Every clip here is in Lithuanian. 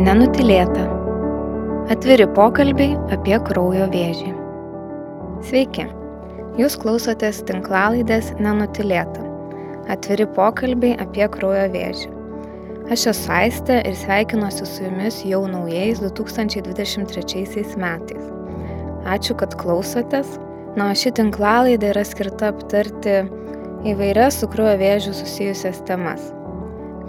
Nenutilėta. Atviri pokalbiai apie kraujo vėžį. Sveiki, jūs klausotės tinklalaidės Nenutilėta. Atviri pokalbiai apie kraujo vėžį. Aš esu Aistė ir sveikinuosi su jumis jau naujais 2023 metais. Ačiū, kad klausotės. Na, ši tinklalaidė yra skirta aptarti įvairias su kraujo vėžiu susijusias temas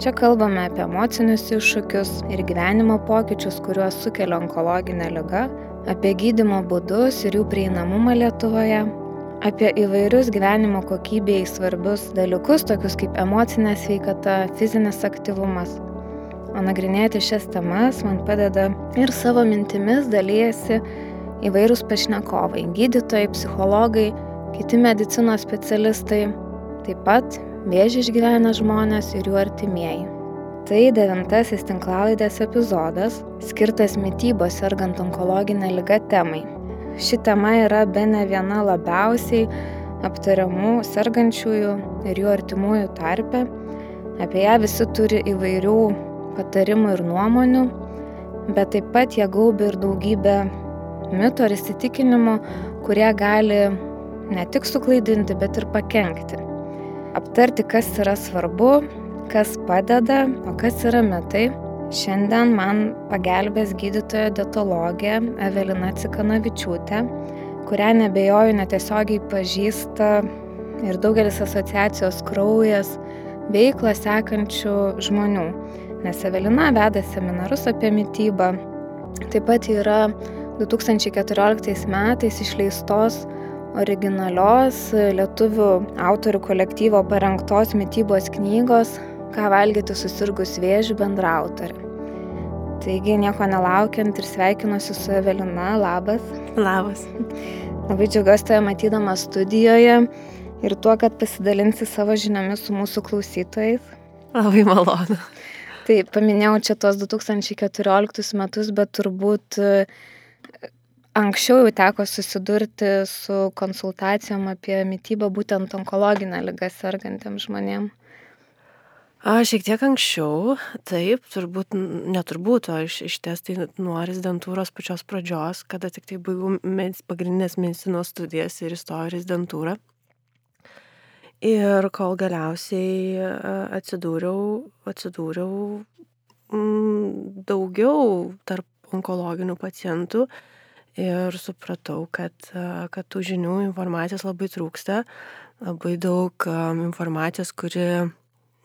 Čia kalbame apie emocinius iššūkius ir gyvenimo pokyčius, kuriuos sukelia onkologinė lyga, apie gydimo būdus ir jų prieinamumą Lietuvoje, apie įvairius gyvenimo kokybei svarbius dalykus, tokius kaip emocinė sveikata, fizinis aktyvumas. O nagrinėti šias temas man padeda ir savo mintimis dalyjasi įvairūs pašnekovai - gydytojai, psichologai, kiti medicinos specialistai, taip pat vėžį išgyvena žmonės ir jų artimieji. Tai devintasis tinklalaidės epizodas, skirtas mytybos sergant onkologinę lygą temai. Ši tema yra be ne viena labiausiai aptariamų sergančiųjų ir jų artimųjų tarpe. Apie ją visi turi įvairių patarimų ir nuomonių, bet taip pat jie gaubi ir daugybę mitų ar įsitikinimų, kurie gali ne tik suklaidinti, bet ir pakengti aptarti, kas yra svarbu, kas padeda, o kas yra mitai. Šiandien man pagelbės gydytoja dietologė Evelina Cikanavičiūtė, kurią nebejoju netiesiogiai pažįsta ir daugelis asociacijos kraujas veiklą sekančių žmonių. Nes Evelina veda seminarus apie mytybą. Taip pat yra 2014 metais išleistos originalios lietuvių autorių kolektyvo parengtos mytybos knygos Ką valgyti susirgus vėžių bendraautorė. Taigi nieko nelaukiant ir sveikinuosi su Evelina. Labas. Labas. Labai džiaugiuosi tave matydama studijoje ir tuo, kad pasidalinsi savo žiniomis su mūsų klausytojais. Labai malonu. Tai paminėjau čia tuos 2014 metus, bet turbūt Anksčiau jau teko susidurti su konsultacijom apie mytybą būtent onkologinę lygą sergantiems žmonėms. A, šiek tiek anksčiau, taip, turbūt, neturbūt, o iš, iš ties tai nuo rezidentūros pačios pradžios, kada tik tai baigiau med, pagrindinės medicinos studijas ir įstojau rezidentūrą. Ir kol galiausiai atsidūriau, atsidūriau daugiau tarp onkologinių pacientų, ir supratau, kad, kad tų žinių informacijos labai trūksta, labai daug informacijos, kuri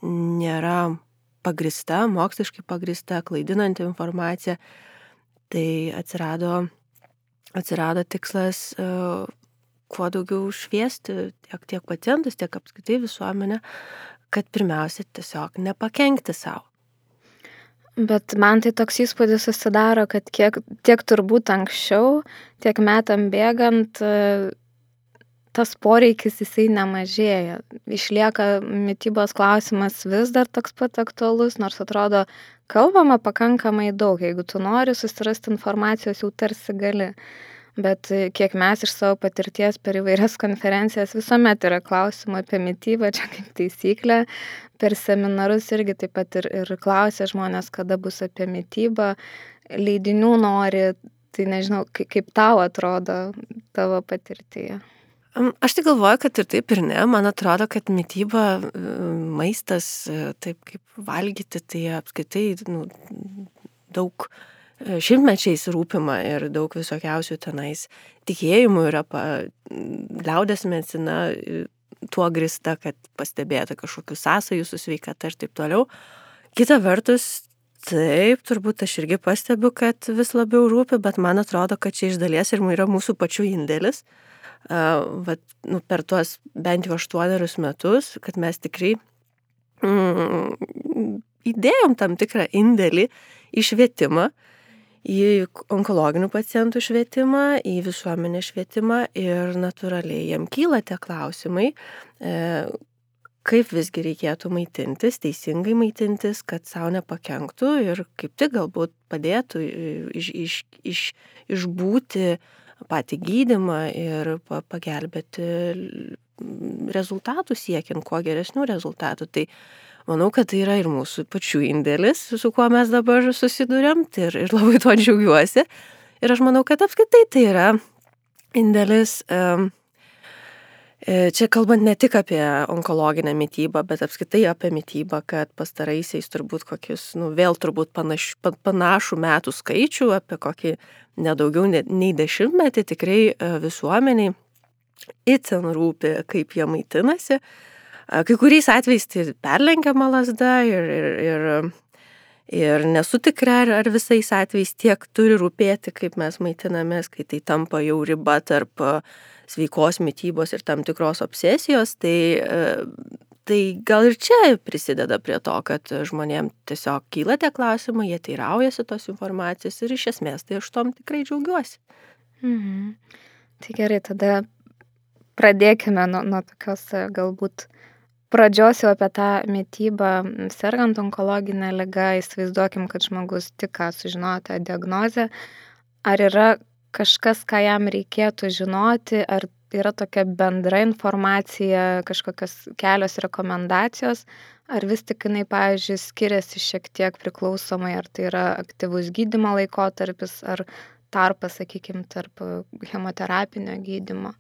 nėra pagrista, moksliškai pagrista, klaidinanti informacija. Tai atsirado, atsirado tikslas kuo daugiau šviesti tiek, tiek pacientus, tiek apskritai visuomenę, kad pirmiausia tiesiog nepakenkti savo. Bet man tai toks įspūdis susidaro, kad kiek, tiek turbūt anksčiau, tiek metam bėgant, tas poreikis jisai nemažėja. Išlieka mytybos klausimas vis dar toks pat aktualus, nors atrodo, kalbama pakankamai daug. Jeigu tu nori susirasti informacijos, jau tarsi gali. Bet kiek mes iš savo patirties per įvairias konferencijas visuomet yra klausimų apie mytybą, čia kaip taisyklė, per seminarus irgi taip pat ir, ir klausia žmonės, kada bus apie mytybą, leidinių nori, tai nežinau, kaip, tau atrodo tavo patirtyje. Aš tai galvoju, kad ir taip ir ne. Man atrodo, kad mytyba, maistas, taip kaip valgyti, tai apskaitai nu, daug e, šimtmečiais rūpima ir daug visokiausių tenais tikėjimų yra, pa, liaudės medicina tuo grista, kad pastebėta kažkokių sąsajų su sveikata ir taip toliau. Kita vertus, taip, turbūt aš irgi pastebiu, kad vis labiau rūpi, bet man atrodo, kad čia iš dalies ir yra mūsų pačių indėlis. Uh, vat, nu, per tuos bent jau aštuonerius metus, kad mes tikrai mm, įdėjom tam tikrą indėlį į švietimą, uh, į onkologinių pacientų švietimą, į visuomenę švietimą ir natūraliai jiem kyla tie klausimai, e, kaip visgi reikėtų maitintis, teisingai maitintis, kad savo nepakenktų ir kaip tik galbūt padėtų iš, iš, iš, išbūti patį gydimą ir pagelbėti rezultatų siekiant, kuo geresnių rezultatų. Tai manau, kad tai yra ir mūsų pačių indėlis, su kuo mes dabar susidurėm tai ir, ir labai tuo džiaugiuosi. Ir aš manau, kad apskritai tai yra indėlis. Um, Čia kalbant ne tik apie onkologinę mytybą, bet apskritai apie mytybą, kad pastaraisiais turbūt kokius, nu, vėl turbūt panaš, panašų metų skaičių, apie kokį nedaugiau nei dešimtmetį tikrai visuomeniai itin rūpi, kaip jie maitinasi. Kai kuriais atvejais tai perlenkiama lasda ir, ir, ir Ir nesu tikra, ar, ar visais atvejais tiek turi rūpėti, kaip mes maitinamės, kai tai tampa jau riba tarp sveikos mytybos ir tam tikros obsesijos, tai, tai gal ir čia prisideda prie to, kad žmonėm tiesiog kyla tie klausimai, jie teiraujasi tos informacijos ir iš esmės tai aš tom tikrai džiaugiuosi. Mhm. Tai gerai, tada pradėkime nuo, nuo tokios galbūt pradžios jau apie tą mitybą sergant onkologine liga, įsivaizduokim, kad žmogus tik ką sužinojo tą diagnozę. Ar yra kažkas, ką jam reikėtų žinoti, ar yra tokia bendra informacija, kažkokios kelios rekomendacijos, ar vis tik jinai, pavyzdžiui, skiriasi šiek tiek priklausomai, ar tai yra aktyvus gydimo laikotarpis, ar tarpas, sakykime, tarp chemoterapinio gydimo.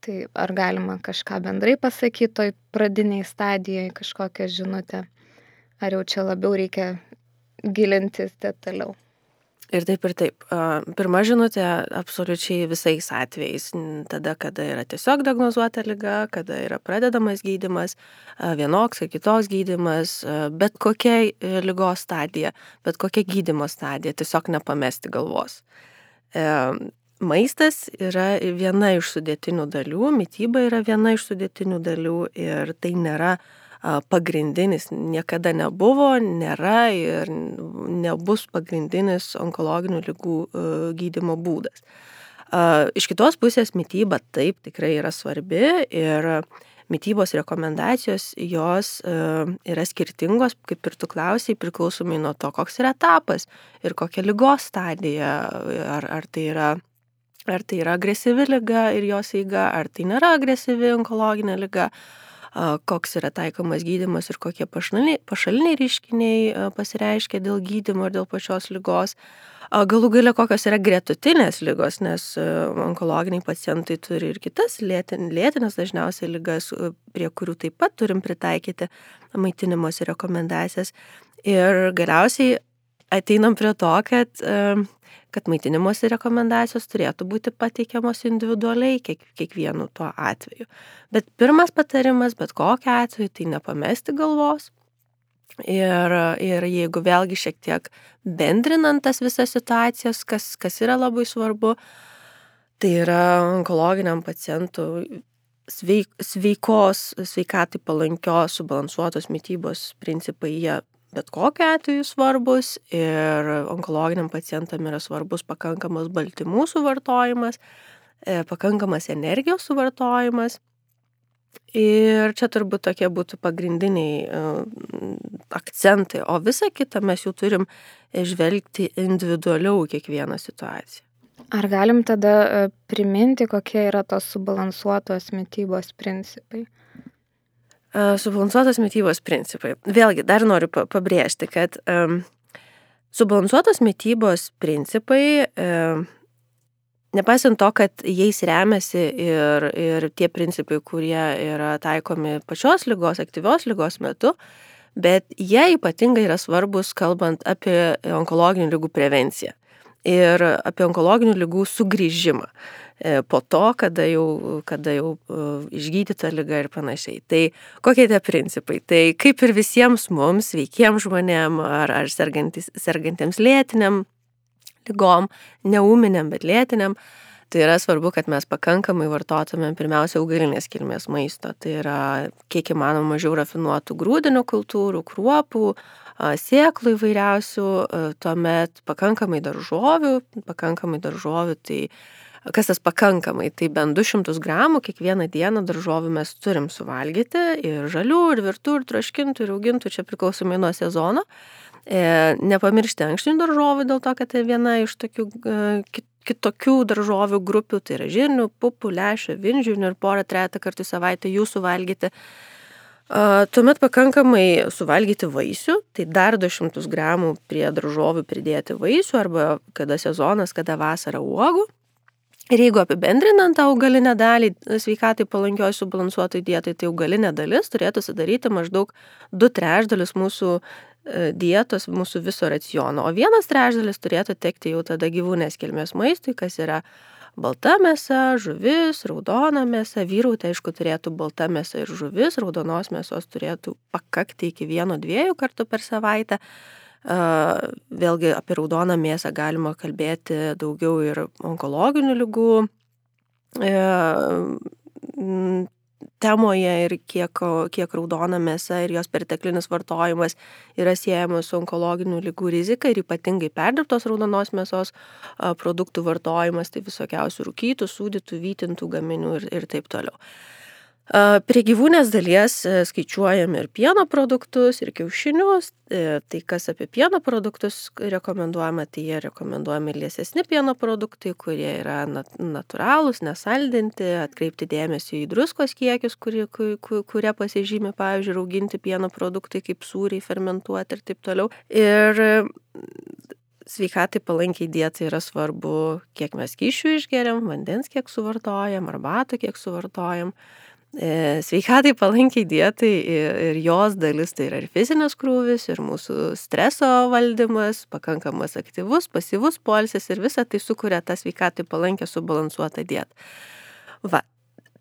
Tai ar galima kažką bendrai pasakyti toj pradiniai stadijai, kažkokią žinutę, ar jau čia labiau reikia gilintis detaliau. Ir taip ir taip. Pirma žinutė absoliučiai visais atvejais. Tada, kada yra tiesiog diagnozuota lyga, kada yra pradedamas gydimas, vienoks ar kitoks gydimas, bet kokia lygos stadija, bet kokia gydimo stadija, tiesiog nepamesti galvos. Maistas yra viena iš sudėtinių dalių, mytyba yra viena iš sudėtinių dalių ir tai nėra pagrindinis, niekada nebuvo, nėra ir nebus pagrindinis onkologinių lygų gydimo būdas. Iš kitos pusės mytyba taip tikrai yra svarbi ir mytybos rekomendacijos jos yra skirtingos, kaip ir tu klausiai, priklausomai nuo to, koks yra etapas ir kokia lygos stadija, ar, ar tai yra ar tai yra agresyvi lyga ir jos eiga, ar tai nėra agresyvi onkologinė lyga, koks yra taikomas gydimas ir kokie pašaliniai, pašaliniai reiškiniai pasireiškia dėl gydimo ir dėl pačios lygos. Galų galia kokios yra gretutinės lygos, nes onkologiniai pacientai turi ir kitas lėtin, lėtinės dažniausiai lygas, prie kurių taip pat turim pritaikyti maitinimosi rekomendacijas. Ir galiausiai ateinam prie to, kad kad maitinimosi rekomendacijos turėtų būti pateikiamos individualiai kiek, kiekvienu tuo atveju. Bet pirmas patarimas, bet kokiu atveju, tai nepamesti galvos. Ir, ir jeigu vėlgi šiek tiek bendrinant tas visas situacijas, kas, kas yra labai svarbu, tai yra onkologiniam pacientui sveik, sveikos, sveikatai palankios, subalansuotos mytybos principai, jie bet kokiu atveju svarbus ir onkologiniam pacientam yra svarbus pakankamas baltymų suvartojimas, e, pakankamas energijos suvartojimas. Ir čia turbūt tokie būtų pagrindiniai e, akcentai, o visą kitą mes jau turim žvelgti individualiau kiekvieną situaciją. Ar galim tada e, priminti, kokie yra tos subalansuotos mytybos principai? Subalansuotos mytybos principai. Vėlgi, dar noriu pabrėžti, kad um, subalansuotos mytybos principai, um, nepaisant to, kad jais remiasi ir, ir tie principai, kurie yra taikomi pačios lygos, aktyvios lygos metu, bet jie ypatingai yra svarbus, kalbant apie onkologinių lygų prevenciją ir apie onkologinių lygų sugrįžimą. E, po to, kada jau, kada jau e, išgydyta lyga ir panašiai. Tai kokie tie principai? Tai kaip ir visiems mums, veikiems žmonėm ar, ar sergantiems lėtiniam lygom, neuminiam, bet lėtiniam, tai yra svarbu, kad mes pakankamai vartotumėm pirmiausia augalinės kilmės maisto. Tai yra kiek įmanoma mažiau rafinuotų grūdinių kultūrų, kruopų, sėklų įvairiausių, tuomet pakankamai daržovių, pakankamai daržovių, tai kas tas pakankamai, tai bent 200 gramų kiekvieną dieną daržovių mes turim suvalgyti ir žalių, ir virtų, ir troškintų, ir augintų, čia priklausomai nuo sezono. E, nepamiršti ankštinių daržovių dėl to, kad tai viena iš tokių e, kitokių daržovių grupių, tai yra žirnių, pupų, lešio, vinžiūrnių ir porą tretą kartų į savaitę jų suvalgyti. Tuomet pakankamai suvalgyti vaisių, tai dar 200 gramų prie daržovių pridėti vaisių arba kada sezonas, kada vasara uogų. Ir jeigu apibendrinant tą augalinę dalį sveikatai palankioj subalansuotai dietai, tai augalinė dalis turėtų sudaryti maždaug 2 trečdalis mūsų e, dietos, mūsų viso raciono, o vienas trečdalis turėtų tekti jau tada gyvūnės kilmės maistui, kas yra balta mėsa, žuvis, raudona mėsa. Vyrauti, aišku, turėtų balta mėsa ir žuvis, raudonos mėsos turėtų pakakti iki vieno, dviejų kartų per savaitę. Vėlgi apie raudoną mėsą galima kalbėti daugiau ir onkologinių lygų e, temoje ir kiek, kiek raudona mėsa ir jos perteklinis vartojimas yra siejamas su onkologinių lygų rizika ir ypatingai perdirbtos raudonos mėsos produktų vartojimas, tai visokiausių rūkytų, sūdytų, vytintų gaminių ir, ir taip toliau. Prie gyvūnės dalies e, skaičiuojam ir pieno produktus, ir kiaušinius. E, tai kas apie pieno produktus rekomenduojama, tai jie rekomenduojami liesesni pieno produktai, kurie yra natūralūs, nesaldinti, atkreipti dėmesį į druskos kiekius, kurie, kurie pasižymė, pavyzdžiui, rauginti pieno produktai kaip sūriai, fermentuoti ir taip toliau. Ir sveikatai palankiai dietai yra svarbu, kiek mes kyšių išgeriam, vandens kiek suvartojam, arbatų kiek suvartojam. E, sveikatai palankiai dietai ir jos dalis tai yra ir fizinis krūvis, ir mūsų streso valdymas, pakankamas aktyvus, pasyvus polsis ir visa tai sukuria tą sveikatai palankę subalansuotą dietą. Va.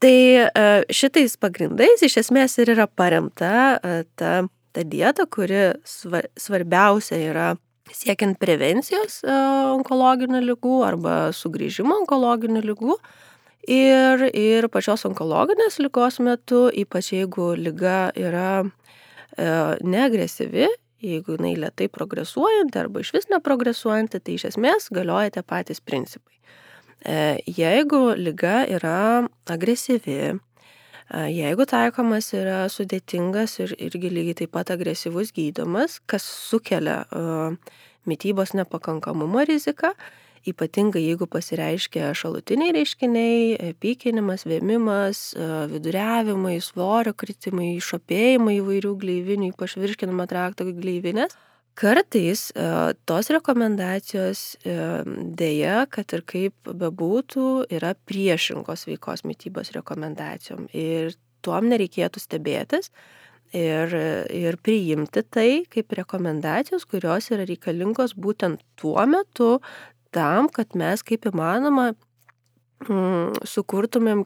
Tai e, šitais pagrindais iš esmės ir yra paremta e, ta, ta dieta, kuri svarbiausia yra siekiant prevencijos onkologinių lygų arba sugrįžimo onkologinių lygų Ir, ir pačios onkologinės lygos metu, ypač jeigu lyga yra e, neagresyvi, jeigu jinai lietai progresuojanti arba iš vis neprogresuojanti, tai iš esmės galioja tie patys principai. E, jeigu lyga yra agresyvi, e, jeigu taikomas yra sudėtingas ir irgi lygiai taip pat agresyvus gydomas, kas sukelia e, mytybos nepakankamumo riziką, ypatingai jeigu pasireiškia šalutiniai reiškiniai, e, pykinimas, vėmimas, e, viduriavimai, svorio kritimai, išopėjimai įvairių gleivinių, ypač virškinamo trakto gleivinės. Kartais e, tos rekomendacijos dėja, kad ir kaip bebūtų, yra priešingos veikos mytybos rekomendacijom. Ir tuom nereikėtų stebėtis ir, ir priimti tai kaip rekomendacijos, kurios yra reikalingos būtent tuo metu, tam, kad mes kaip įmanoma mm, sukurtumėm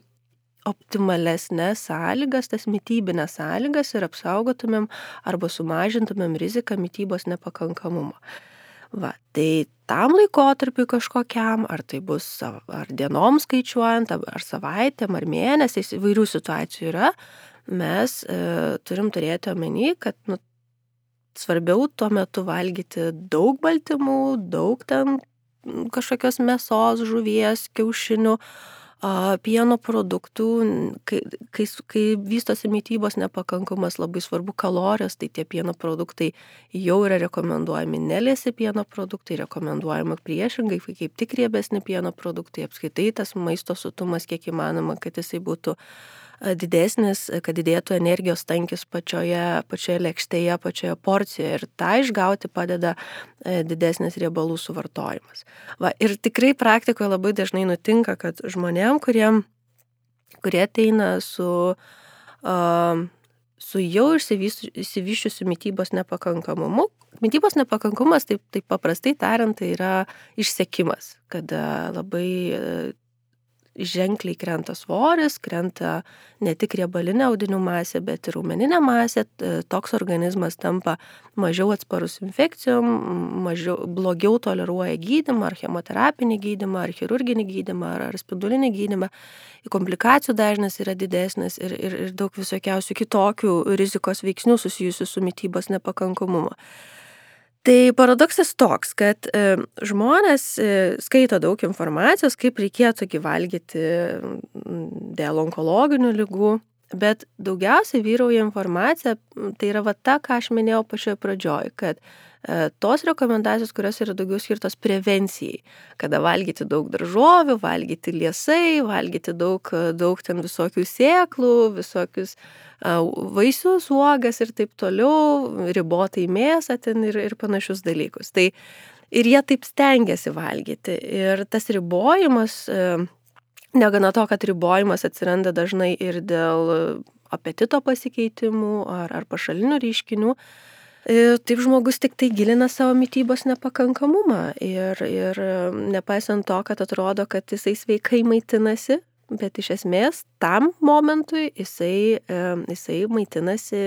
optimalesnės sąlygas, tas mytybinės sąlygas ir apsaugotumėm arba sumažintumėm riziką mytybos nepakankamumo. Va, tai tam laikotarpiu kažkokiam, ar tai bus ar dienom skaičiuojant, ar savaitėm, ar mėnesiais, įvairių situacijų yra, mes e, turim turėti omeny, kad nu, svarbiau tuo metu valgyti daug baltymų, daug ten kažkokios mėsos, žuvies, kiaušinių, pieno produktų, kai, kai, kai vystosi mytybos nepakankamas, labai svarbu kalorijos, tai tie pieno produktai jau yra rekomenduojami. Neliesi pieno produktai, rekomenduojama priešingai, kaip tik riebesni pieno produktai, apskaitai tas maisto sutumas kiek įmanoma, kad jisai būtų uh, didesnis, kad didėtų energijos tankis pačioje, pačioje lėkštėje, pačioje porcijoje ir tą išgauti padeda didesnis riebalų suvartojimas. Va, ir tikrai praktikoje labai dažnai nutinka, kad žmonėm, kurie, kurie ateina su, uh, su jau išsivyščiusiu mytybos nepakankamumu, Mytybos nepakankumas, taip, taip paprastai tariant, tai yra išsekimas, kada labai ženkliai krenta svoris, krenta ne tik riebalinė audinių masė, bet ir raumeninė masė, toks organizmas tampa mažiau atsparus infekcijom, mažiau, blogiau toleruoja gydimą, ar chemoterapinį gydimą, ar chirurginį gydimą, ar, ar spindulinį gydimą. Komplikacijų dažnis yra didesnis ir, ir, ir daug visokiausių kitokių rizikos veiksnių susijusių su mytybos nepakankamumu. Tai paradoksas toks, kad e, žmonės e, skaito daug informacijos, kaip reikėtų gyvalgyti dėl onkologinių lygų, Bet daugiausiai vyrauja informacija, tai yra va ta, ką aš minėjau pačioje pradžioje, kad tos rekomendacijos, kurios yra daugiau skirtos prevencijai, kada valgyti daug daržovių, valgyti liesai, valgyti daug, daug ten visokių sėklų, visokius e, vaisius, uogas ir taip toliau, ribotai mėsą ten ir, ir panašius dalykus. Tai ir jie taip stengiasi valgyti. Ir tas ribojimas e, Negana to, kad ribojimas atsiranda dažnai ir dėl apetito pasikeitimų ar, ar pašalinių reiškinių, e, taip žmogus tik tai gilina savo mytybos nepakankamumą ir, ir nepaisant to, kad atrodo, kad jisai sveikai maitinasi, bet iš esmės tam momentui jisai, jisai maitinasi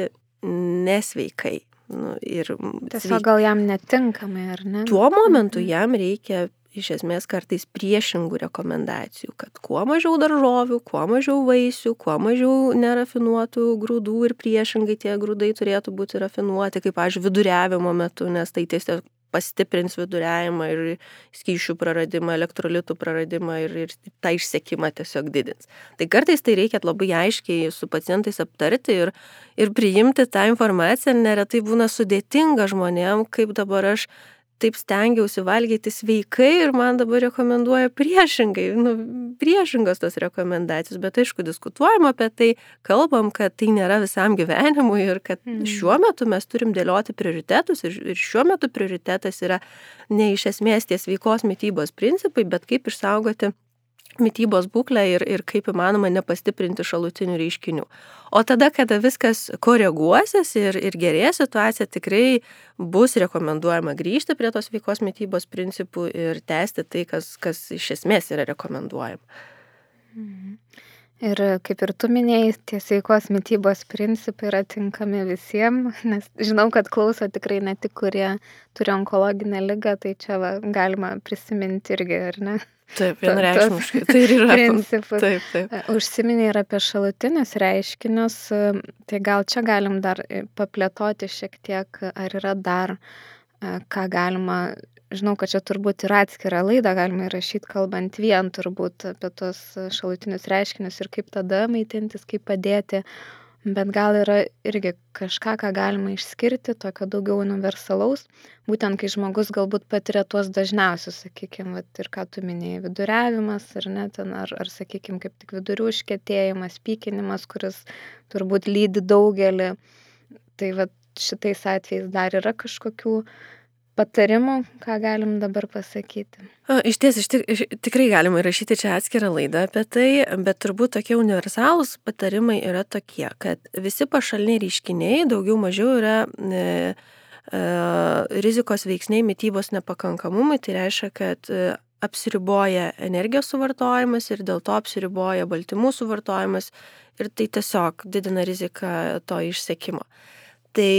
nesveikai. Nu, ir Tiesiog sveik... gal jam netinkamai, ar ne? Tuo momentu mhm. jam reikia iš esmės kartais priešingų rekomendacijų, kad kuo mažiau daržovių, kuo mažiau vaisių, kuo mažiau nerafinuotų grūdų ir priešingai tie grūdai turėtų būti rafinuoti, kaip, pavyzdžiui, viduriavimo metu, nes tai tiesiog pastiprins viduriavimą ir skyšių praradimą, elektrolitų praradimą ir, ir tą išsekimą tiesiog didins. Tai kartais tai reikia labai aiškiai su pacientais aptarti ir, ir priimti tą informaciją, neretai būna sudėtinga žmonėm, kaip dabar aš taip stengiausi valgyti sveikai ir man dabar rekomenduoja priešingai, nu, priešingos tos rekomendacijos, bet aišku, diskutuojam apie tai, kalbam, kad tai nėra visam gyvenimui ir kad mm. šiuo metu mes turim dėlioti prioritetus ir, ir šiuo metu prioritetas yra ne iš esmės tie sveikos mytybos principai, bet kaip išsaugoti mytybos būklę ir, ir kaip įmanoma nepastiprinti šalutinių reiškinių. O tada, kada viskas koreguosis ir, ir gerės situacija, tikrai bus rekomenduojama grįžti prie tos veikos mytybos principų ir tęsti tai, kas, kas iš esmės yra rekomenduojama. Mhm. Ir kaip ir tu minėjai, tie sveikos mytybos principai yra tinkami visiems, nes žinau, kad klauso tikrai ne tik, kurie turi onkologinę lygą, tai čia va, galima prisiminti irgi, ar ne? Taip, vienareikšmiškai. Tai ir yra principas. Taip, taip. Užsiminė ir apie šalutinius reiškinius, tai gal čia galim dar paplėtoti šiek tiek, ar yra dar, ką galima, žinau, kad čia turbūt ir atskirą laidą galima įrašyti, kalbant vien turbūt apie tos šalutinius reiškinius ir kaip tada maitintis, kaip padėti bet gal yra irgi kažką, ką galima išskirti, tokio daugiau universalaus, būtent kai žmogus galbūt patiria tuos dažniausius, sakykime, ir ką tu minėjai, viduriavimas, ar ne, ten, ar, ar sakykime, kaip tik vidurių užkėtėjimas, pykinimas, kuris turbūt lydi daugelį. Tai va šitais atvejais dar yra kažkokių patarimų, ką galim dabar pasakyti? Iš ties, iš, iš, tikrai galima įrašyti čia atskirą laidą apie tai, bet turbūt tokie universalūs patarimai yra tokie, kad visi pašaliniai reiškiniai daugiau mažiau yra e, e, rizikos veiksniai mytybos nepakankamumui, tai reiškia, kad e, apsiriboja energijos suvartojimas ir dėl to apsiriboja baltymų suvartojimas ir tai tiesiog didina riziką to išsekimo. Tai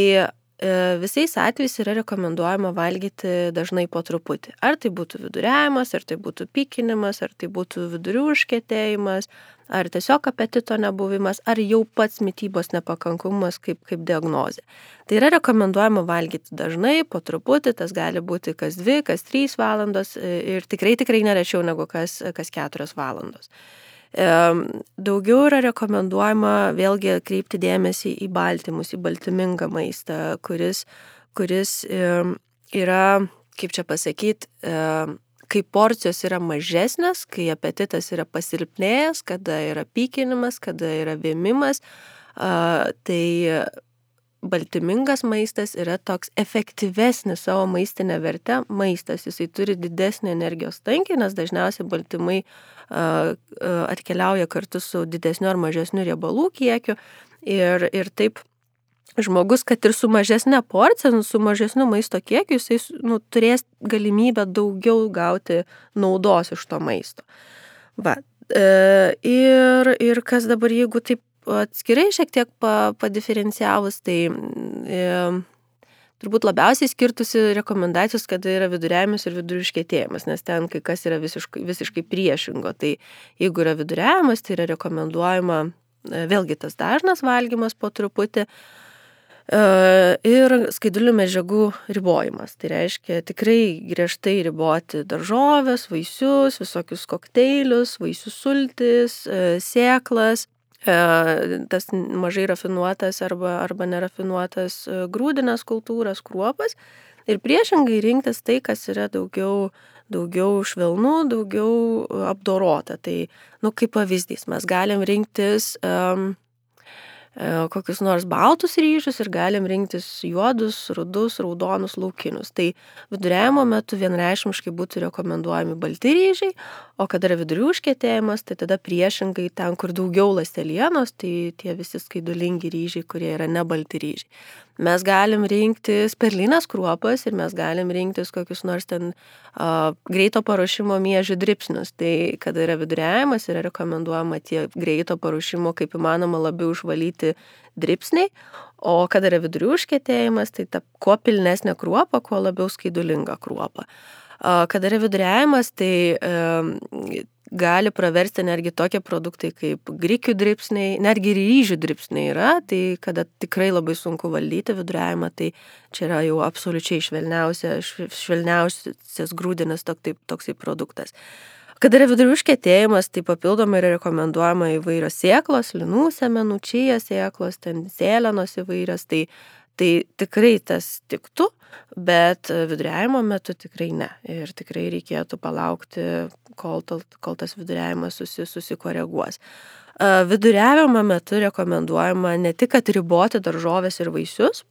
visais atvejais yra rekomenduojama valgyti dažnai po truputį. Ar tai būtų viduriavimas, ar tai būtų pykinimas, ar tai būtų vidurių užkėtėjimas, ar tiesiog apetito nebuvimas, ar jau pats mytybos nepakankamumas kaip, kaip diagnozė. Tai yra rekomenduojama valgyti dažnai, po truputį, tas gali būti kas dvi, kas trys valandos e, ir tikrai tikrai nerečiau negu kas, kas keturios valandos. Daugiau yra rekomenduojama vėlgi kreipti dėmesį į baltymus, į baltymingą maistą, kuris, kuris yra, kaip čia pasakyti, kai porcijos yra mažesnės, kai apetitas yra pasilpnėjęs, kada yra pykinimas, kada yra vėmimas, tai baltymingas maistas yra toks efektyvesnis savo maistinę vertę maistas. Jisai turi didesnį energijos tankį, nes dažniausiai baltymai atkeliauja kartu su didesniu ar mažesniu riebalų kiekiu. Ir, ir taip žmogus, kad ir su mažesnė porcija, nu, su mažesniu maisto kiekiu, jisai nu, turės galimybę daugiau gauti naudos iš to maisto. Va. E, ir, ir kas dabar, jeigu taip atskirai šiek tiek pa, padiferencijavus, tai e, turbūt labiausiai skirtusi rekomendacijos, kada yra viduriavimas ir viduriškėtėjimas, nes ten kai kas yra visiškai, visiškai priešingo. Tai jeigu yra viduriavimas, tai yra rekomenduojama e, vėlgi tas dažnas valgymas po truputį e, ir skaidulių medžiagų ribojimas. Tai reiškia tikrai griežtai riboti daržovės, vaisius, visokius kokteilius, vaisių sultis, e, sėklas tas mažai rafinuotas arba, arba nerafinuotas grūdinas kultūras, kruopas. Ir priešingai rinktis tai, kas yra daugiau, daugiau švelnų, daugiau apdorota. Tai, nu, kaip pavyzdys, mes galim rinktis um, kokius nors baltus ryžius ir galim rinktis juodus, rudus, raudonus, laukinius. Tai viduriavimo metu vienreišmiškai būtų rekomenduojami balti ryžiai, o kada yra vidurių užkėtėjimas, tai tada priešingai ten, kur daugiau lastelienos, tai tie visi skaidulingi ryžiai, kurie yra ne balti ryžiai. Mes galim rinktis perlinės kruopas ir mes galim rinktis kokius nors ten uh, greito paruošimo miežių dripsnius. Tai kada yra viduriavimas, yra rekomenduojama tie greito paruošimo kaip įmanoma labiau išvalyti dripsniai, o kada yra vidurių užkėtėjimas, tai ta kuo pilnesnė kruopa, kuo labiau skaidulinga kruopa. Kada yra viduriavimas, tai uh, gali praversti netgi tokie produktai kaip grikių dripsniai, netgi ryžių dripsniai yra, tai kada tikrai labai sunku valdyti viduriavimą, tai čia yra jau absoliučiai švelniausias, švelniausias grūdinas toksai, toksai produktas. Kada yra vidurių užkėtėjimas, tai papildomai yra rekomenduojama įvairios sėklos, linų semenų, čija sėklos, ten sėlenos įvairios, tai Tai tikrai tas tiktų, bet viduriavimo metu tikrai ne. Ir tikrai reikėtų palaukti, kol, kol tas viduriavimas susi, susikoreguos. Viduriavimo metu rekomenduojama ne tik atriboti daržovės ir vaisius,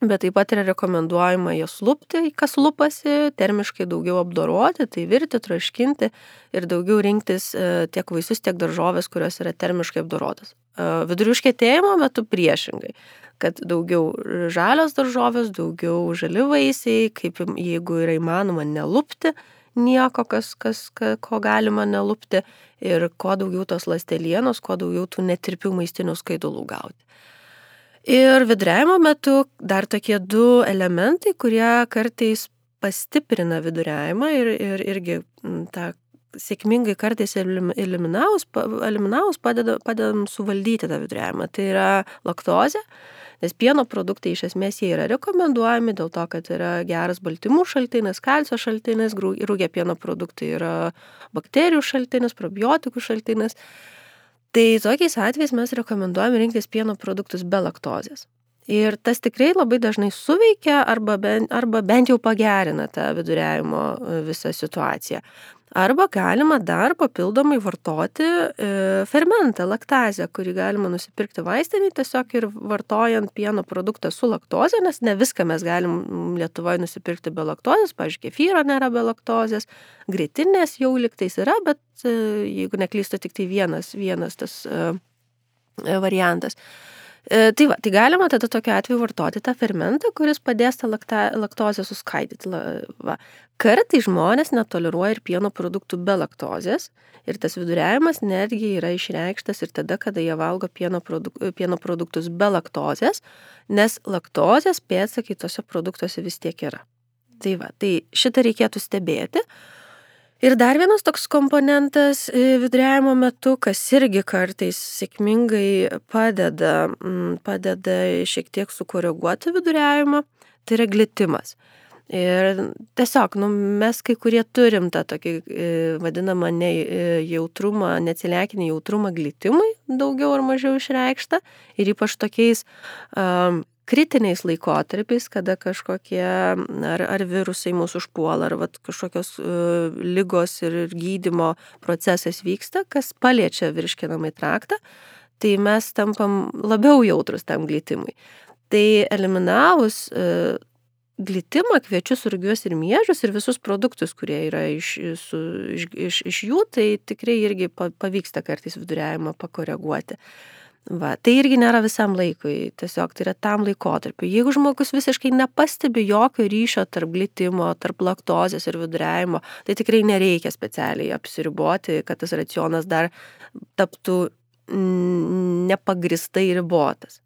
bet taip pat yra rekomenduojama jas lupti, kas lupasi, termiškai daugiau apdoroti, tai virti, traškinti ir daugiau rinktis tiek vaisius, tiek daržovės, kurios yra termiškai apdorotas. Vidurių užkėtėjimo metu priešingai kad daugiau žalios daržovės, daugiau žali vaisiai, kaip jeigu yra įmanoma nelupti nieko, kas, kas, ko galima nelupti ir kuo daugiau tos lastelienos, kuo daugiau tų netirpių maistinių skaidulų gauti. Ir viduriavimo metu dar tokie du elementai, kurie kartais pastiprina viduriavimą ir, ir irgi tą sėkmingai kartais eliminavus, eliminavus padeda, padedam suvaldyti tą viduriavimą. Tai yra laktozė Nes pieno produktai iš esmės jie yra rekomenduojami dėl to, kad yra geras baltymų šaltinis, kalcio šaltinis, rūgė pieno produktai yra bakterijų šaltinis, probiotikų šaltinis. Tai tokiais atvejais mes rekomenduojame rinktis pieno produktus be laktozės. Ir tas tikrai labai dažnai suveikia arba bent, arba bent jau pagerina tą viduriavimo visą situaciją. Arba galima dar papildomai vartoti e, fermentą, laktazę, kurį galima nusipirkti vaistinį tiesiog ir vartojant pieno produktą su laktoze, nes ne viską mes galim Lietuvoje nusipirkti be laktozės, pavyzdžiui, kefyro nėra be laktozės, greitinės jau liktais yra, bet e, jeigu neklystu, tik tai vienas, vienas tas e, variantas. E, tai va, tai galima tada tokiu atveju vartoti tą fermentą, kuris padės tą lakta, laktozę suskaidyti. Va. Kartai žmonės netoleruoja ir pieno produktų be laktozės ir tas viduriavimas netgi yra išreikštas ir tada, kada jie valgo pieno, produk, pieno produktus be laktozės, nes laktozės pėdsakai tose produktuose vis tiek yra. Tai va, tai šitą reikėtų stebėti. Ir dar vienas toks komponentas e, viduriavimo metu, kas irgi kartais sėkmingai padeda, mm, padeda šiek tiek sukoreguoti viduriavimą, tai yra glitimas. Ir tiesiog, nu, mes kai kurie turim tą tokį e, vadinamą ne, e, jautrumą, neatsilekinį jautrumą glitimui, daugiau ar mažiau išreikštą. Ir ypač tokiais um, kritiniais laikotarpiais, kada kažkokie ar, ar virusai mūsų užpuola, ar vat, kažkokios uh, lygos ir, ir gydimo procesas vyksta, kas paliečia virškinamai traktą, tai mes tampam labiau jautrus tam glitimui. Tai eliminavus uh, glitimą, kviečius, rugius ir miežius ir visus produktus, kurie yra iš, su, iš, iš, iš jų, tai tikrai irgi pavyksta kartais viduriavimą pakoreguoti. Uh, Va, tai irgi nėra visam laikui, tiesiog tai yra tam laikotarpiu. Jeigu žmogus visiškai nepastebi jokio ryšio tarp glitimo, tarp laktozės ir viduriavimo, tai tikrai nereikia specialiai apsiriboti, kad tas racionas dar taptų nepagristai ribotas.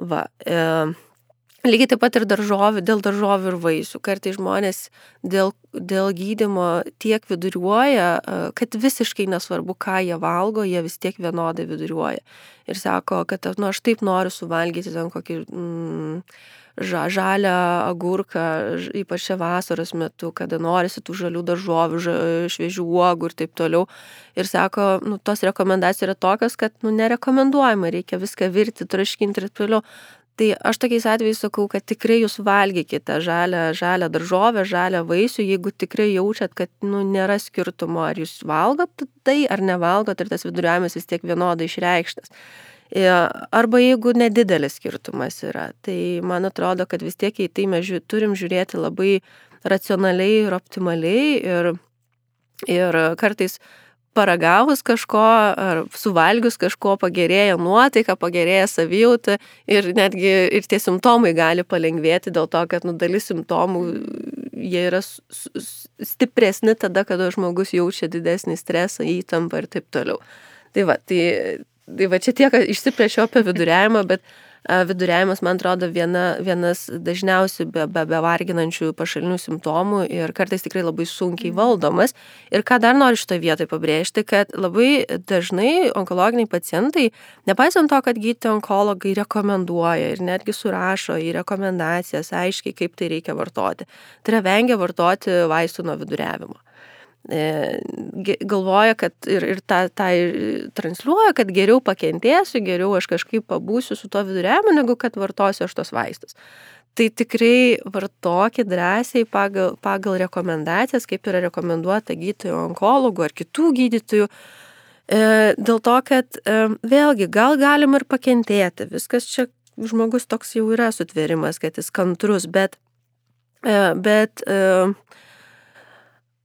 Va, e, Lygiai taip pat ir daržovių, dėl daržovių ir vaisių. Kartai žmonės dėl, dėl gydimo tiek viduriuoja, kad visiškai nesvarbu, ką jie valgo, jie vis tiek vienodai viduriuoja. Ir sako, kad nu, aš taip noriu suvalgyti ten kokį mm, ža, žalią agurką, ypač šią vasaros metu, kada norisi tų žalių daržovių, ža, šviežių uogų ir taip toliau. Ir sako, nu, tos rekomendacijos yra tokios, kad nu, nerekomenduojama, reikia viską virti, traškinti ir taip toliau. Tai aš tokiais atvejais sakau, kad tikrai jūs valgykite žalę, žalę daržovę, žalę vaisių, jeigu tikrai jaučiat, kad nu, nėra skirtumo, ar jūs valgot tai ar nevalgot, ir tas viduriavimas vis tiek vienodai išreikštas. E, arba jeigu nedidelis skirtumas yra, tai man atrodo, kad vis tiek į tai mes žiū, turim žiūrėti labai racionaliai ir optimaliai ir, ir kartais paragavus kažko ar suvalgius kažko pagerėja nuotaika, pagerėja savijauta ir netgi ir tie simptomai gali palengvėti dėl to, kad nu, dalis simptomų jie yra stipresni tada, kada žmogus jaučia didesnį stresą, įtampą ir taip toliau. Tai va, tai, tai va čia tiek išsiplėšiau apie viduriavimą, bet viduriavimas, man atrodo, viena, vienas dažniausių be, be, bevarginančių pašalinių simptomų ir kartais tikrai labai sunkiai mhm. valdomas. Ir ką dar noriu šitoje vietoje pabrėžti, kad labai dažnai onkologiniai pacientai, nepaisant to, kad gydytojai onkologai rekomenduoja ir netgi surašo į rekomendacijas aiškiai, kaip tai reikia vartoti, tai yra vengia vartoti vaistų nuo viduriavimo. E, galvoja, kad ir, ir tą, tą transliuoja, kad geriau pakentėsiu, geriau aš kažkaip pabūsiu su to viduriavimu, negu kad vartosiu aš tos vaistus. Tai tikrai vartokit drąsiai pagal, pagal rekomendacijas, kaip yra rekomenduota gydytojų onkologų ar kitų gydytojų. E, dėl to, kad e, vėlgi gal galim ir pakentėti, viskas čia žmogus toks jau yra sutverimas, kad jis kantrus, bet, bet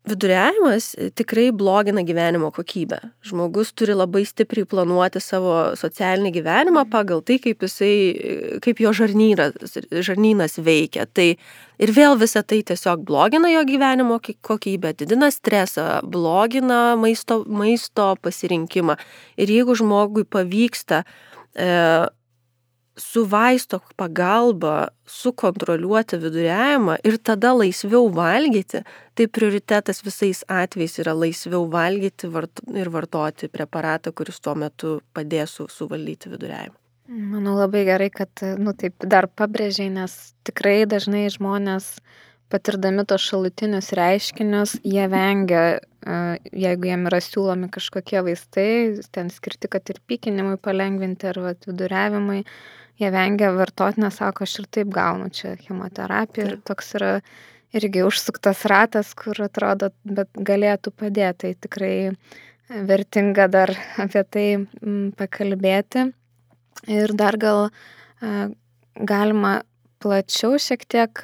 Viduriavimas tikrai blogina gyvenimo kokybę. Žmogus turi labai stipriai planuoti savo socialinį gyvenimą pagal tai, kaip, jisai, kaip jo žarnynas, žarnynas veikia. Tai ir vėl visa tai tiesiog blogina jo gyvenimo kokybę, didina stresą, blogina maisto, maisto pasirinkimą. Ir jeigu žmogui pavyksta e, su vaisto pagalba sukontroliuoti viduriavimą ir tada laisviau valgyti, tai prioritetas visais atvejais yra laisviau valgyti ir vartoti preparatą, kuris tuo metu padės su, suvaldyti viduriavimą. Manau labai gerai, kad, nu taip, dar pabrėžiai, nes tikrai dažnai žmonės patirdami tos šalutinius reiškinius, jie vengia, jeigu jiem yra siūlomi kažkokie vaistai, ten skirti, kad ir pykinimui palengvinti ar viduriavimui, jie vengia vartoti, nes sako, aš ir taip gaunu čia chemoterapiją ir toks yra irgi užsuktas ratas, kur atrodo, bet galėtų padėti. Tai tikrai vertinga dar apie tai pakalbėti. Ir dar gal galima plačiau šiek tiek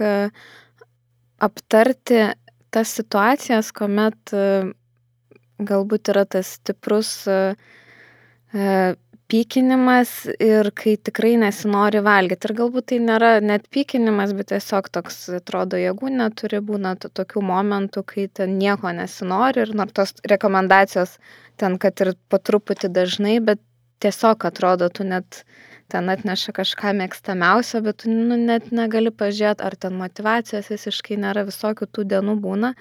aptarti tas situacijas, kuomet galbūt yra tas stiprus pykinimas ir kai tikrai nesinori valgyti. Ir galbūt tai nėra net pykinimas, bet tiesiog toks, atrodo, jėgų neturi, būna tokių momentų, kai ten nieko nesinori ir nors tos rekomendacijos ten, kad ir po truputį dažnai, bet tiesiog atrodo, tu net ten atneša kažką mėgstamiausio, bet tu nu, net negali pažiūrėti, ar ten motivacijos visiškai nėra, visokių tų dienų būna.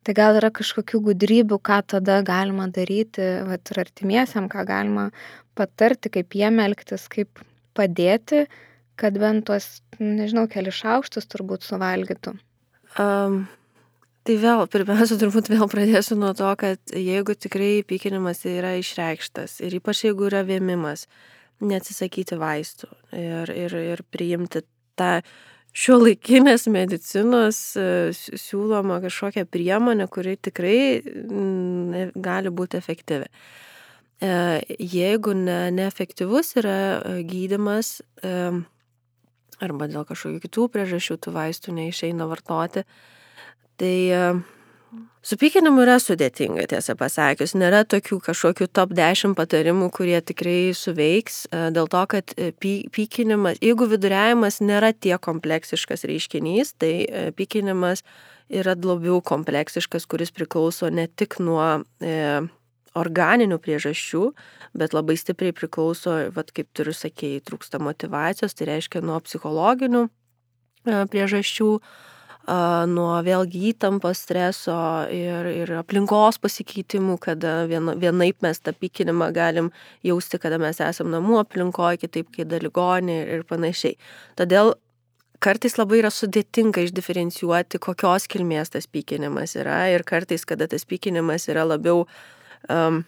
Tai gal yra kažkokių gudrybių, ką tada galima daryti, vat, ir artimiesiam, ką galima patarti, kaip jiem elgtis, kaip padėti, kad bent tuos, nežinau, keli šaukštus turbūt suvalgytų? Um, tai vėl, pirmiausia, turbūt vėl pradėsiu nuo to, kad jeigu tikrai pykinimas yra išreikštas ir ypač jeigu yra vėmimas, neatsisakyti vaistų ir, ir, ir priimti tą šio laikinės medicinos e, siūloma kažkokią priemonę, kuri tikrai gali būti efektyvi. E, jeigu ne, neefektyvus yra e, gydimas e, arba dėl kažkokių kitų priežasčių tų vaistų neišeina vartoti, tai su pykinimu yra sudėtinga, tiesą pasakius. Nėra tokių kažkokių top 10 patarimų, kurie tikrai suveiks, dėl to, kad pykinimas, jeigu viduriavimas nėra tiek kompleksiškas reiškinys, tai pykinimas yra labiau kompleksiškas, kuris priklauso ne tik nuo e, organinių priežasčių, bet labai stipriai priklauso, vat, kaip turiu sakėjai, trūksta motivacijos, tai reiškia nuo psichologinių priežasčių, nuo vėlgi įtampos, streso ir, ir aplinkos pasikeitimų, kada vien, vienaip mes tą pykinimą galim jausti, kada mes esame namų aplinkoje, kitaip kai dalygonė ir, panašiai. Todėl kartais labai yra sudėtinga išdiferencijuoti, kokios kilmės tas pykinimas yra ir kartais, kada tas pykinimas yra labiau um,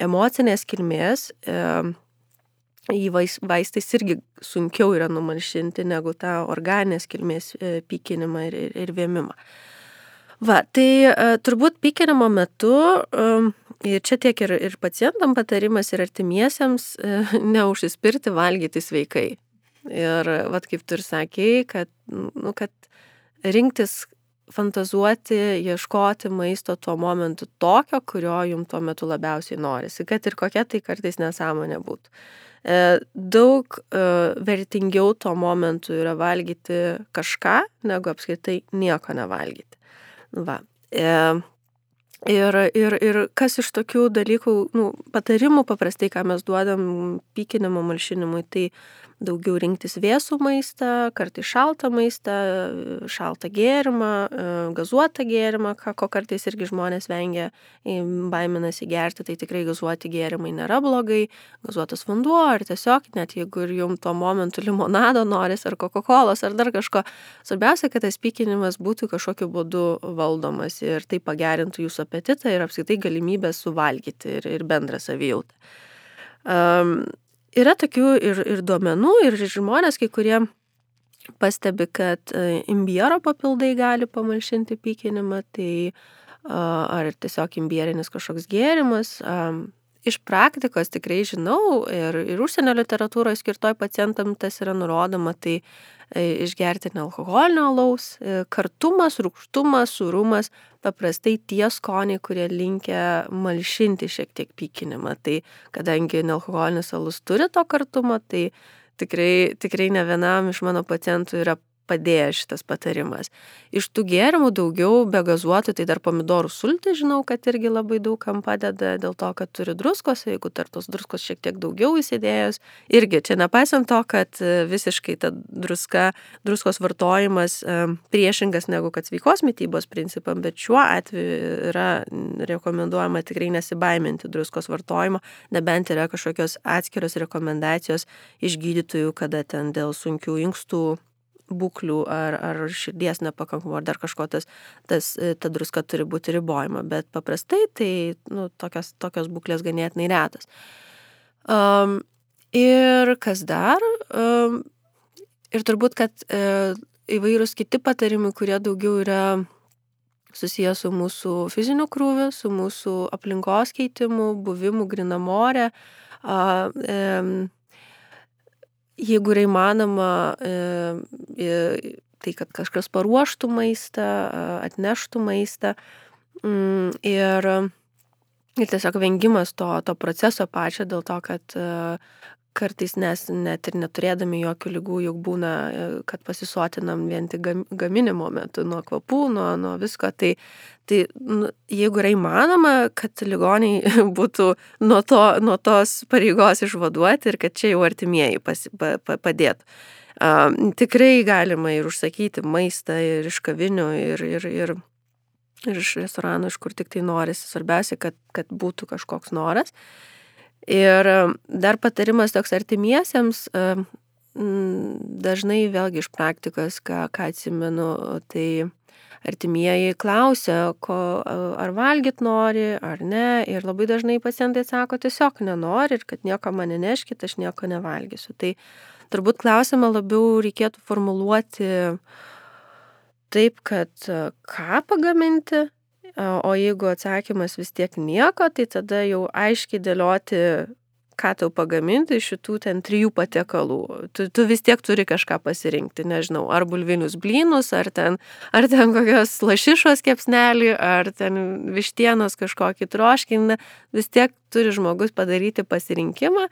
emocinės kilmės, um, jį vaistais irgi sunkiau yra numalšinti negu tą organės kilmės e, pykinimą ir, ir, ir vėmimą. Va, tai e, turbūt pykinimo metu, ir čia tiek ir, ir pacientam patarimas, ir artimiesiems, e, neužsispirti valgyti sveikai. Ir, vad kaip tu ir sakėjai, kad, nu, kad rinktis fantazuoti, ieškoti maisto tuo momentu tokio, kurio jums tuo metu labiausiai norisi, kad ir kokia tai kartais nesąmonė būtų. E, daug e, vertingiau tuo momentu yra valgyti kažką, negu apskritai nieko nevalgyti. Va. E, Ir, ir, ir kas iš tokių dalykų, nu, patarimų paprastai, ką mes duodam pykinimo malšinimui, tai daugiau rinktis vėsų maistą, kartais šaltą maistą, šaltą gėrimą, e, gazuotą gėrimą, ko kartais irgi žmonės vengia, baiminasi gerti, tai tikrai gazuoti gėrimai nėra blogai, gazuotas vanduo ar tiesiog net jeigu ir jums tuo momentu limonado noris ar Coca-Cola ar dar kažko, svarbiausia, kad tas pykinimas būtų kažkokiu būdu valdomas ir tai pagerintų jūsų apetitą ir apskritai galimybę suvalgyti ir, ir bendrą savijautą. Um, Yra tokių ir, ir duomenų, ir žmonės, kai kurie pastebi, kad e, imbiero papildai gali pamalšinti pykinimą, tai ar tiesiog imbierinis kažkoks gėrimas. Iš praktikos tikrai žinau ir, ir užsienio literatūroje skirtoj pacientam tas yra nurodoma, tai E, išgerti nealkoholinio alaus. E, kartumas, rūkštumas, surumas - paprastai tie skoniai, kurie linkia malšinti šiek tiek pykinimą. Tai kadangi nealkoholinis alus turi to kartumo, tai tikrai, tikrai ne vienam iš mano pacientų yra padėjo šitas patarimas. Iš tų gėrimų daugiau be gazuotų, tai dar pomidorų sultį žinau, kad irgi labai daug kam padeda dėl to, kad turi druskos, jeigu tar tos druskos šiek tiek daugiau įsidėjus. Irgi čia nepaisant to, kad e, visiškai ta druska, druskos vartojimas e, priešingas negu kad sveikos mytybos principam, bet šiuo atveju yra rekomenduojama tikrai nesibaiminti druskos vartojimo, nebent yra kažkokios atskiros rekomendacijos iš gydytojų, kada ten dėl sunkių inkstų būklių ar, ar širdies nepakankamumo, ar dar kažko tas, tas, e, ta druska turi būti ribojama, bet paprastai tai nu, tokios, tokios būklės ganėtinai retas. Um, ir kas dar? Um, ir turbūt, kad e, įvairūs kiti patarimai, kurie daugiau yra susijęs su mūsų fiziniu krūviu, su mūsų aplinkos keitimu, buvimu grinamorė. Uh, um, jeigu yra įmanoma, e, tai kad kažkas paruoštų maistą, atneštų maistą. Mm, ir, ir tiesiog vengimas to, to proceso pačio dėl to, kad kartais nes net ir neturėdami jokių lygų, juk būna, e, kad pasisotinam vien tik gaminimo metu nuo kvapų, nuo, nuo visko. Tai, tai nu, jeigu yra įmanoma, kad ligoniai būtų nuo, to, nuo tos pareigos išvaduoti ir kad čia jau artimieji pasi, pa, pa, padėtų. Uh, tikrai galima ir užsakyti maistą ir iš kavinių, ir, ir, ir, ir iš restoranų, iš kur tik tai norisi. Svarbiausia, kad, kad būtų kažkoks noras. Ir dar patarimas toks artimiesiems, dažnai vėlgi iš praktikos, ką, ką atsimenu, tai artimieji klausia, ko, ar valgyt nori, ar ne. Ir labai dažnai pacientai sako, tiesiog nenori ir kad nieko man neneškit, aš nieko nevalgysiu. Tai turbūt klausimą labiau reikėtų formuluoti taip, kad ką pagaminti, O jeigu atsakymas vis tiek nieko, tai tada jau aiškiai dėlioti, ką tau pagaminti iš šitų ten trijų patiekalų. Tu, tu vis tiek turi kažką pasirinkti, nežinau, ar bulvinius blynus, ar ten, ar ten kokios lašišos kepsnelį, ar ten vištienos kažkokį troškinį, vis tiek turi žmogus padaryti pasirinkimą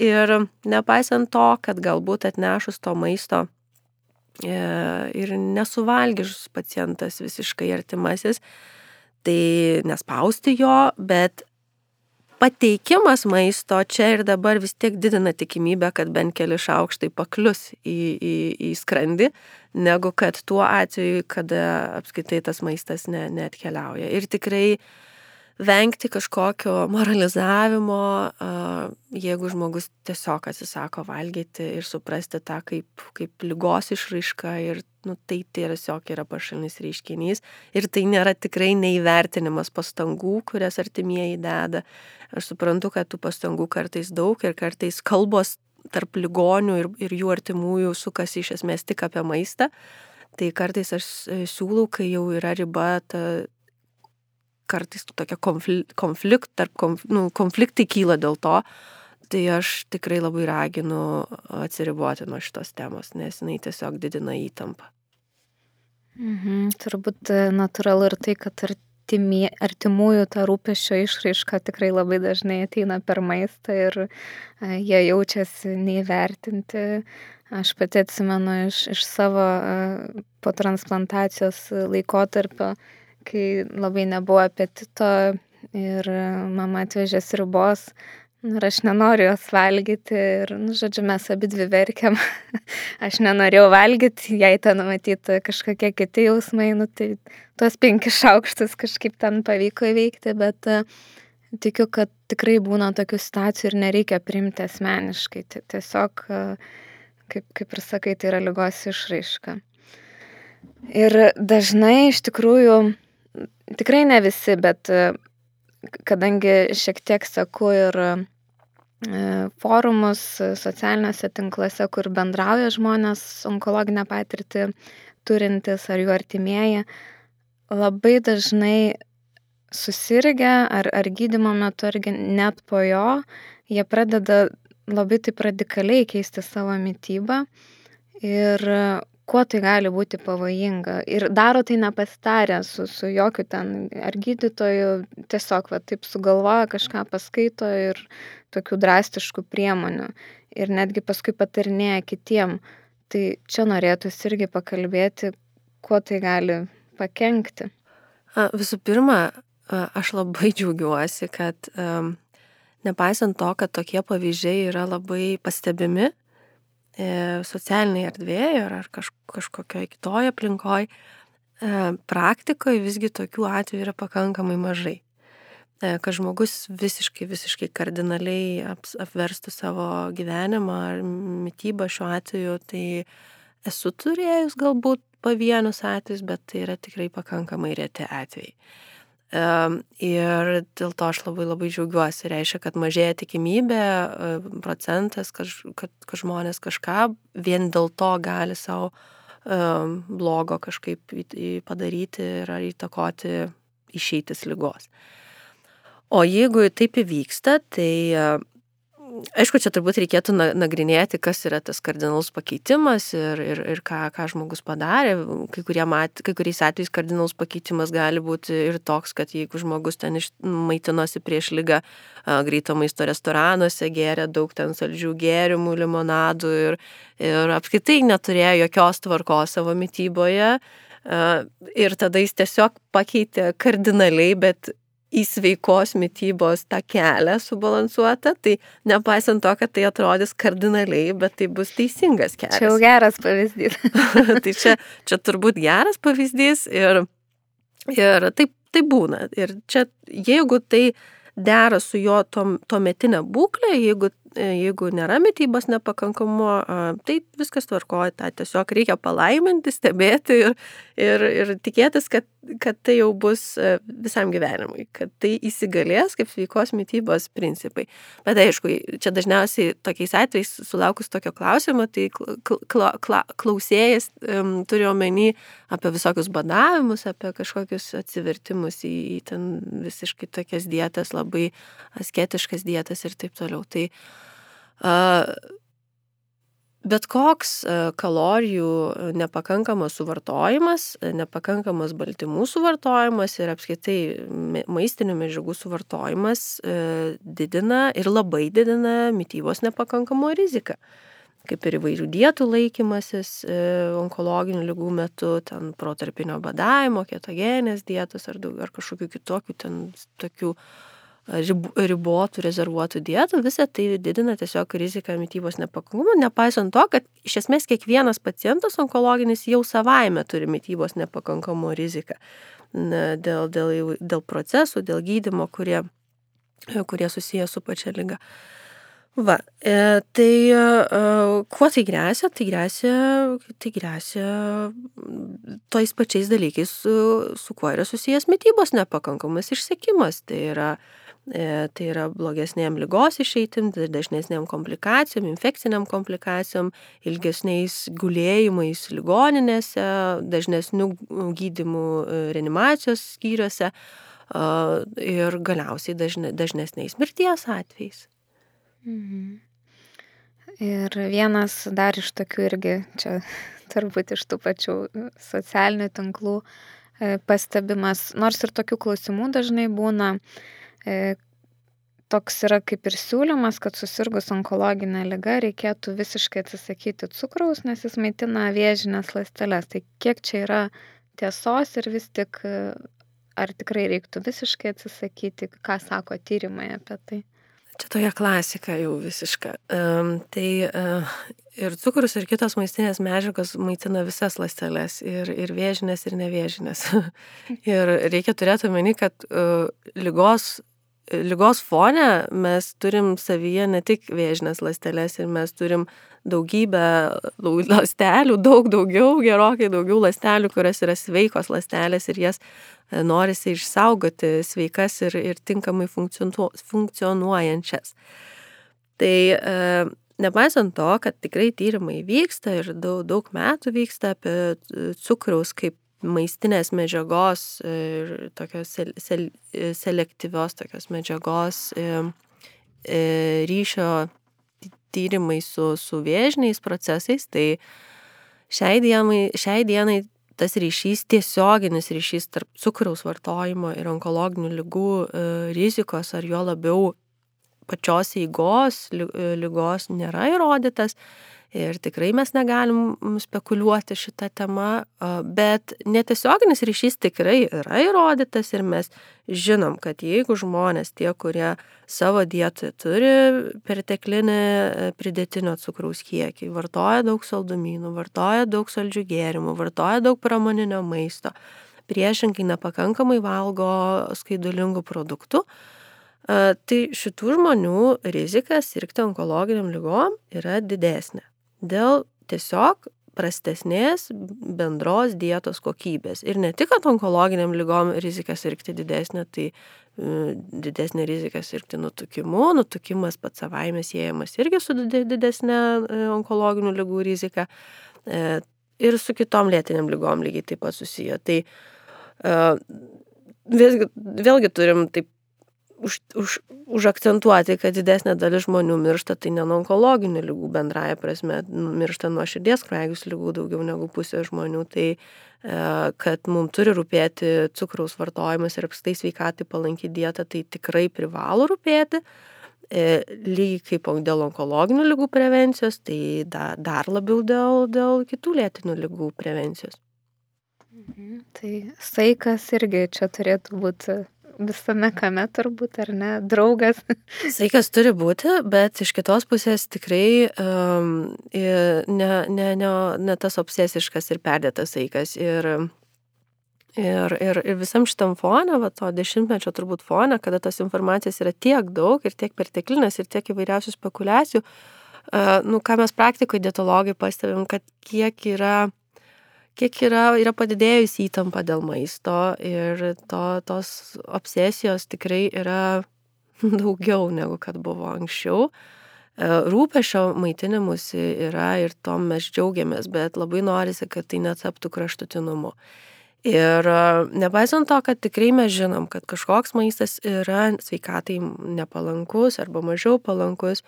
ir nepaisant to, kad galbūt atnešus to maisto e, ir nesuvalgys pacientas visiškai artimasis, tai nespausti jo, bet pateikimas maisto čia ir dabar vis tiek didina tikimybę, kad bent keli šaukštai paklius į, į, į skrandį, negu kad tuo atveju, kada apskaitai tas maistas ne, neatkeliauja. Ir tikrai uh, vengti kažkokio moralizavimo, jeigu žmogus tiesiog atsisako valgyti ir suprasti tą kaip, kaip lygos išraišką ir nu, tai tiesiog yra pašalinis reiškinys ir tai nėra tikrai neįvertinimas pastangų, kurias artimieji deda. Aš suprantu, kad tų pastangų kartais daug ir kartais kalbos tarp ligonių ir, ir jų artimųjų sukasi iš esmės tik apie maistą. Tai kartais aš e, siūlau, kai jau yra riba ta, kartais tokia konflikt, konflikt, tarp, konf, nu, konfliktai kyla dėl to, tai aš tikrai labai raginu atsiriboti nuo šitos temos, nes jinai tiesiog didina įtampą. Mhm, turbūt e, natūralu ir tai, kad artimie, artimųjų ta rūpešio išraiška tikrai labai dažnai ateina per maistą ir e, jie jaučiasi neįvertinti. Aš pati atsimenu iš, iš savo e, po transplantacijos laikotarpio, kai labai nebuvo apetito ir mama atvežė sriubos. Nu, ir aš nenoriu jos valgyti ir, nu, žodžiu, mes abi dvi verkiam. aš nenorėjau valgyti, jei ten matyti kažkokie kiti jausmai, nu, tai tuos penkis šaukštus kažkaip ten pavyko įveikti, bet uh, tikiu, kad tikrai būna tokių situacijų ir nereikia primti asmeniškai. Tiesiog, uh, kaip, kaip ir sakai, tai yra lygos išraiška. Ir dažnai iš tikrųjų tikrai ne visi, bet e, kadangi šiek tiek seku ir e, forumus socialiniuose tinkluose, kur bendrauja žmonės onkologinę patirtį turintis ar jų artimieji, labai dažnai susirgę ar, ar gydimo metu, ar net po jo, jie pradeda labai taip radikaliai keisti savo mytybą ir kuo tai gali būti pavojinga. Ir daro tai nepasitarę su, su jokiu ten ar gydytoju, tiesiog va, taip sugalvoja kažką paskaito ir tokių drastiškų priemonių. Ir netgi paskui patarinėja kitiem. Tai čia norėtųsi irgi pakalbėti, kuo tai gali pakengti. Visų pirma, aš labai džiaugiuosi, kad um, nepaisant to, kad tokie pavyzdžiai yra labai pastebimi, socialinėje erdvėje ar, ar kaž, kažkokioje kitoje aplinkoje, praktikoje visgi tokių atvejų yra pakankamai mažai. E, kad žmogus visiškai, visiškai kardinaliai aps, apverstų savo gyvenimą ar mytybą šiuo atveju, tai esu turėjus galbūt pavienius atvejus, bet tai yra tikrai pakankamai reti atvejai. Ir dėl to aš labai labai džiaugiuosi. Reiškia, kad mažėja tikimybė, procentas, kad, kad, kad žmonės kažką vien dėl to gali savo blogo kažkaip padaryti ir įtakoti išeitis lygos. O jeigu taip įvyksta, tai aišku, čia turbūt reikėtų nagrinėti, kas yra tas kardinalus pakeitimas ir, ir, ir ką, ką žmogus padarė. Kai, mat, kai kuriais atvejais kardinalus pakeitimas gali būti ir toks, kad jeigu žmogus ten maitinosi prieš lygą greito maisto restoranuose, gėrė daug ten saldžių gėrimų, limonadų ir, ir apskritai neturėjo jokios tvarkos savo mytyboje. Ir tada jis tiesiog pakeitė kardinaliai, bet į sveikos mytybos tą kelią subalansuotą, tai nepaisant to, kad tai atrodys kardinaliai, bet tai bus teisingas kelias. Čia jau geras pavyzdys. tai čia, čia turbūt geras pavyzdys ir, ir taip, tai būna. Ir čia, jeigu tai dera su jo tuometinė būklė, jeigu jeigu nėra mytybos nepakankamumo, tai viskas tvarkoja, tą tiesiog reikia palaiminti, stebėti ir, ir, ir tikėtis, kad, kad tai jau bus e, visam gyvenimui, kad tai įsigalės kaip sveikos mytybos principai. Bet aišku, čia dažniausiai tokiais atvejais sulaukus tokio klausimo, tai kla, kla, klausėjas um, turi omeny apie visokius badavimus, apie kažkokius atsivertimus į, į ten visiškai tokias dietas, labai asketiškas dietas ir taip toliau. Tai, uh, Bet koks kalorijų nepakankamas suvartojimas, nepakankamas baltymų suvartojimas ir apskaitai maistinių medžiagų suvartojimas didina ir labai didina mytybos nepakankamo riziką. Kaip ir įvairių dietų laikymasis onkologinių lygų metu, ten protarpinio badavimo, ketogenės dietos ar, daug, ar kažkokių kitokių ten tokių uh, ribotų, rezervuotų dietų, visą tai didina tiesiog riziką mytybos nepakankamumą, nepaisant to, kad iš esmės kiekvienas pacientas onkologinis jau savaime turi mytybos nepakankamumo riziką dėl, dėl, dėl procesų, dėl gydimo, kurie, kurie susiję su pačia lyga. Va, e, tai e, kuo tai grėsia? Tai grėsia, tai grėsia tais pačiais dalykais, su, su kuo yra susijęs mytybos nepakankamas išsekimas. Tai yra E, tai yra blogesnėm lygos išeitim, dažnesnėm komplikacijom, infekciniam komplikacijom, ilgesniais gulėjimais ligoninėse, dažnesnių gydimų e, reanimacijos skyriuose ir galiausiai dažne, dažnesniais mirties atvejais. Mhm. Ir vienas dar iš tokių irgi, čia turbūt iš tų pačių socialinių tinklų e, pastebimas, nors ir tokių klausimų dažnai būna, E, toks yra kaip ir siūlymas, kad susirgus onkologinę ligą reikėtų visiškai atsisakyti cukraus, nes jis maitina vėžinės ląsteles. Tai kiek čia yra tiesos ir vis tik e, ar tikrai reiktų visiškai atsisakyti, ką sako tyrimai apie tai? Čia tokia klasika jau visiška. Um, tai uh, ir cukrus, ir kitos maistinės medžiagos maitina visas ląsteles, ir, ir vėžinės, ir nevėžinės. ir reikia turėti omeny, kad uh, lygos lygos fone mes turim savyje ne tik vėžinės ląsteles ir mes turim daugybę ląstelių, daug daugiau, gerokai daugiau ląstelių, kurios yra sveikos ląstelės ir jas e, norisi išsaugoti sveikas ir, ir tinkamai funkcionuojančias. Tai e, nepaisant to, kad tikrai tyrimai vyksta ir daug, daug metų vyksta apie cukraus kaip maistinės medžiagos ir tokios sel, sel, selektyvios tokios medžiagos e, e, ryšio tyrimai su, su vėžiniais procesais, tai šiai dienai, šiai dienai tas ryšys, tiesioginis ryšys tarp cukraus vartojimo ir onkologinių lygų e, rizikos ar jo labiau pačios eigos lygos nėra įrodytas. Ir tikrai mes negalim spekuliuoti šitą temą, bet netiesioginis ryšys tikrai yra įrodytas ir mes žinom, kad jeigu žmonės, tie, kurie savo dietoje turi perteklinį e, pridėtinio cukraus kiekį, vartoja daug saldumynų, vartoja daug saldžių gėrimų, vartoja daug pramoninio maisto, priešinkai nepakankamai valgo skaidulingų produktų, tai šitų žmonių rizika sirgti onkologiniam lygom yra didesnė dėl tiesiog prastesnės bendros dietos kokybės. Ir ne tik, kad onkologiniam lygom rizika sirgti didesnė, tai e, didesnė rizika sirgti nutukimu, nutukimas pats savaime siejamas irgi su didesnė e, onkologinių lygų rizika e, ir su kitom lėtiniam lygom lygiai taip pat susiję. Tai vėlgi, vėlgi turim taip už, už, užakcentuoti, kad didesnė dalis žmonių miršta, tai ne nuo onkologinių lygų bendraja prasme, nu, miršta nuo širdies kraujagys lygų daugiau negu pusė žmonių, tai e, kad mums turi rūpėti cukraus vartojimas ir apstai sveikatai palanki dieta, tai tikrai privalo rūpėti. E, lygiai kaip dėl onkologinių lygų prevencijos, tai da, dar labiau dėl, dėl kitų lėtinių lygų prevencijos. Mhm. Tai saikas irgi čia turėtų būti visame kame turbūt, ar ne, draugas. Saikas turi būti, bet iš kitos pusės tikrai um, ne, ne, ne, ne tas obsesiškas ir perdėtas saikas. Ir, ir, ir, ir visam šitam fone, va, to dešimtmečio turbūt fone, kada tos informacijos yra tiek daug ir tiek perteklinės ir tiek įvairiausių spekulacijų, uh, nu, ką mes praktikoje dietologai pastebim, kad kiek yra kiek yra, yra padidėjusi įtampa dėl maisto ir to, tos obsesijos tikrai yra daugiau negu kad buvo anksčiau. E, rūpešio maitinimusi yra ir tom mes džiaugiamės, bet labai norisi, kad tai netaptų kraštutinumu. Ir e, nepaisant to, kad tikrai mes žinom, kad kažkoks maistas yra sveikatai nepalankus arba mažiau palankus,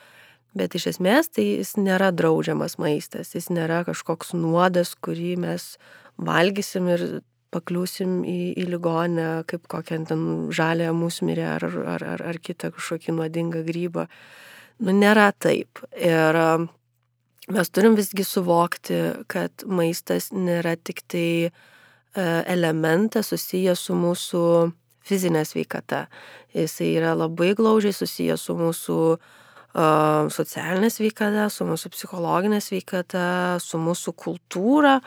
Bet iš esmės tai jis nėra draudžiamas maistas, jis nėra kažkoks nuodas, kurį mes valgysim ir pakliūsim į, į ligonę kaip kokią ten žalę musmirę ar, ar, ar, ar kitą kažkokį nuodingą grybą. Nu, nėra taip. Ir mes turim visgi suvokti, kad maistas nėra tik tai elementas susijęs su mūsų fizinė sveikata. Jisai yra labai glaužiai susijęs su mūsų uh, socialinė sveikata, su mūsų psichologinė sveikata, su mūsų kultūra,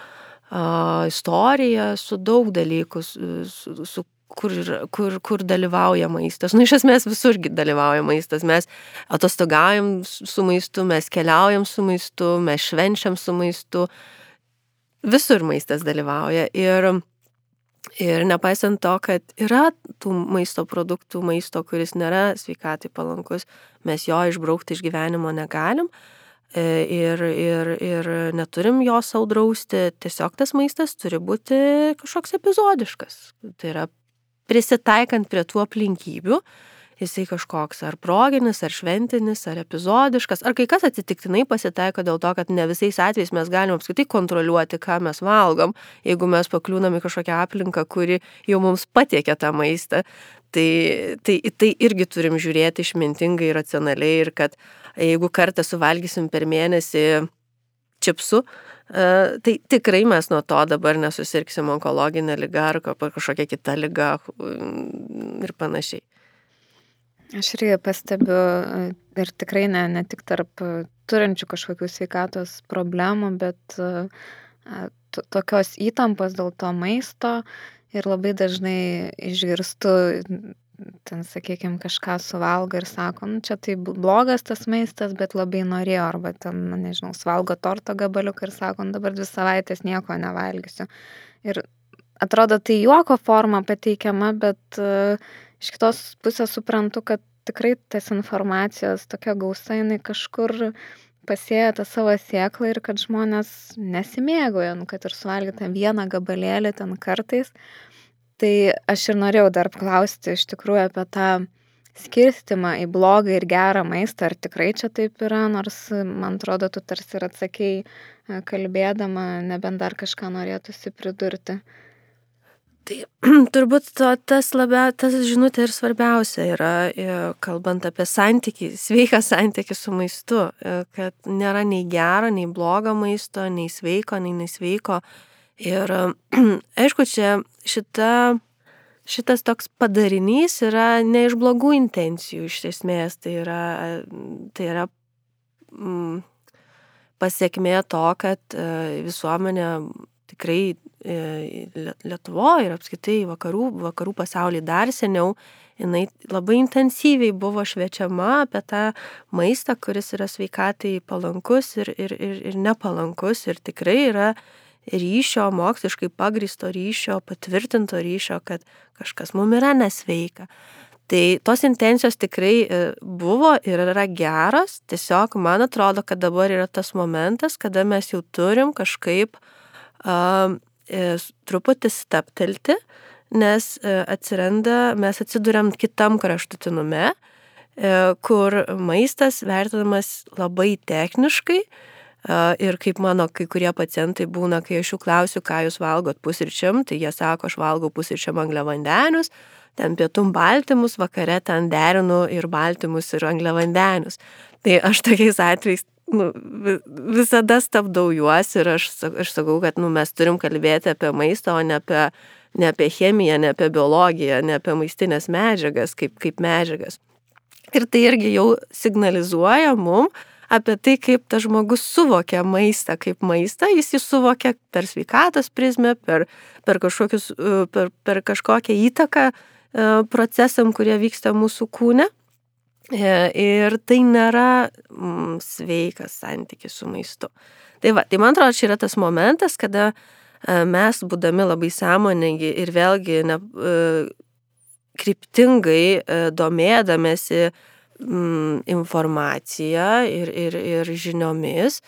istorija, su daug dalykų, su, su kur, kur, kur dalyvauja maistas. Nu, iš esmės visurgi dalyvauja maistas. Mes atostogaujam su maistu, mes keliaujam su maistu, mes švenčiam su maistu. Visur maistas dalyvauja. Ir, ir nepaisant to, kad yra tų maisto produktų, maisto, kuris nėra sveikatai palankus, mes jo išbraukti iš gyvenimo negalim. E, ir, ir, ir neturim jo saudrausti, tiesiog tas maistas turi būti kažkoks epizodiškas. Tai yra prisitaikant prie tų aplinkybių, jisai kažkoks ar proginis, ar šventinis, ar epizodiškas, ar kai kas atsitiktinai pasitaiko dėl to, kad ne visais atvejais mes galime apskritai kontroliuoti, ką mes valgom, jeigu mes pakliūnam į kažkokią aplinką, kuri jau mums patiekia tą maistą. Tai, tai, tai irgi turim žiūrėti išmintingai, racionaliai ir kad jeigu kartą suvalgysim per mėnesį čipsų, E, tai tikrai mes nuo to dabar nesusirksim onkologinę lygą ar kažkokią kitą lygą mm, ir panašiai. Aš irgi pastebiu e, ir tikrai ne, ne tik tarp turinčių kažkokių sveikatos problemų, bet e, tokios įtampos dėl to maisto ir labai dažnai išgirstu ten, sakykime, kažką suvalgo ir sako, nu čia tai blogas tas maistas, bet labai norėjo, arba ten, nu, nežinau, suvalgo torto gabaliuką ir sako, nu dabar dvi savaitės nieko nevalgysiu. Ir atrodo, tai juoko forma pateikiama, bet uh, iš kitos pusės suprantu, kad tikrai tas informacijos tokia gausa, jinai kažkur pasėja tą savo sėklą ir kad žmonės nesimėgoja, nu, kad ir suvalgytą vieną gabalėlį ten kartais, Tai aš ir norėjau dar klausti iš tikrųjų apie tą skirstimą į blogą ir gerą maistą, ar tikrai čia taip yra, nors man atrodo, tu tarsi ir atsakėjai e, kalbėdama, nebent dar kažką norėtųsi pridurti. Tai turbūt to, tas labia, tas žinutė ir svarbiausia yra, e, kalbant apie santykį, sveiką santykį su maistu, e, kad nėra nei gero, nei blogo maisto, nei sveiko, nei nesveiko. Ir aišku, čia šita, šitas toks padarinys yra ne iš blogų intencijų iš esmės, tai yra, tai yra mm, pasiekmė to, kad e, visuomenė tikrai Lietuvoje ir apskaitai vakarų, vakarų pasaulyje dar seniau, jinai labai intensyviai buvo šviečiama apie tą maistą, kuris yra sveikatai palankus ir, ir, ir, ir nepalankus ir tikrai yra ryšio, moksliškai pagristo ryšio, patvirtinto ryšio, kad kažkas mum yra nesveika. Tai tos intencijos tikrai e, buvo ir yra geros, tiesiog man atrodo, kad dabar yra tas momentas, kada mes jau turim kažkaip uh, truputį staptelti, nes uh, atsiranda, mes atsiduriam kitam kraštutinume, kur maistas vertinamas labai techniškai, uh, Ir kaip mano kai kurie pacientai būna, kai aš jų klausiu, ką jūs valgot pusryčiam, tai jie sako, aš valgau pusryčiam angliavandenius, ten pietum baltymus, vakare ten derinu ir baltymus ir angliavandenius. Tai aš tokiais atvejais nu, visada stabdau juos ir aš, aš sakau, kad nu, mes turim kalbėti apie maistą, o ne apie, ne apie chemiją, ne apie biologiją, ne apie maistinės medžiagas kaip, kaip medžiagas. Ir tai irgi jau signalizuoja mum, apie tai, kaip tas žmogus suvokia maistą kaip maistą, jis jį suvokia per sveikatos prizmę, per, per, e, per, per kažkokią įtaką e, procesam, kurie vyksta mūsų kūne. E, ir tai nėra mm, sveikas santykis su maistu. Tai va, tai man atrodo, čia yra tas momentas, kada mes, būdami labai sąmoningi ir vėlgi ne, kryptingai domėdamėsi mm, informacija ir, ir, ir žiniomis.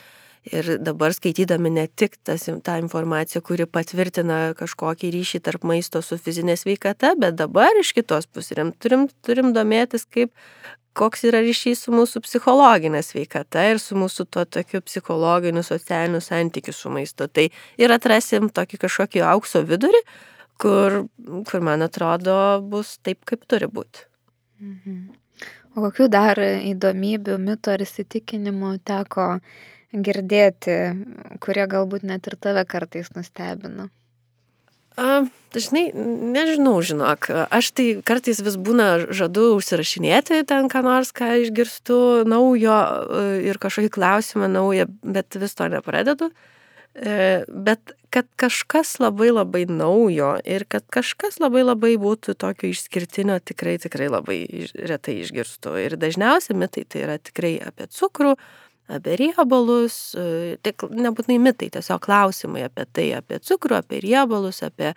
Ir dabar skaitydami ne tik tas, tą informaciją, kuri patvirtina kažkokį ryšį tarp maisto su fizinė sveikata, bet dabar iš kitos pusės turim, turim domėtis, kaip, koks yra ryšys su mūsų psichologinė sveikata ir su mūsų tuo tokiu psichologiniu, socialiniu santykiu su maistu. Tai ir atrasim tokį kažkokį aukso vidurį, kur, kur man atrodo bus taip, kaip turi būti. Mhm. O kokių dar įdomybių, mitų ar įsitikinimų teko girdėti, kurie galbūt net ir tave kartais nustebino? A, dažnai, nežinau, žinok, aš tai kartais vis būna žadu užsirašinėti ten, ką nors, ką išgirstu naujo ir kažkokį klausimą naują, bet vis to nepradedu. E, bet kad kažkas labai labai naujo ir kad kažkas labai labai būtų tokio išskirtinio, tikrai tikrai labai retai išgirstu. Ir dažniausiai mitai tai yra tikrai apie cukrų, apie riebalus, e, tik nebūtinai mitai, tiesiog klausimai apie tai, apie cukrų, apie riebalus, apie,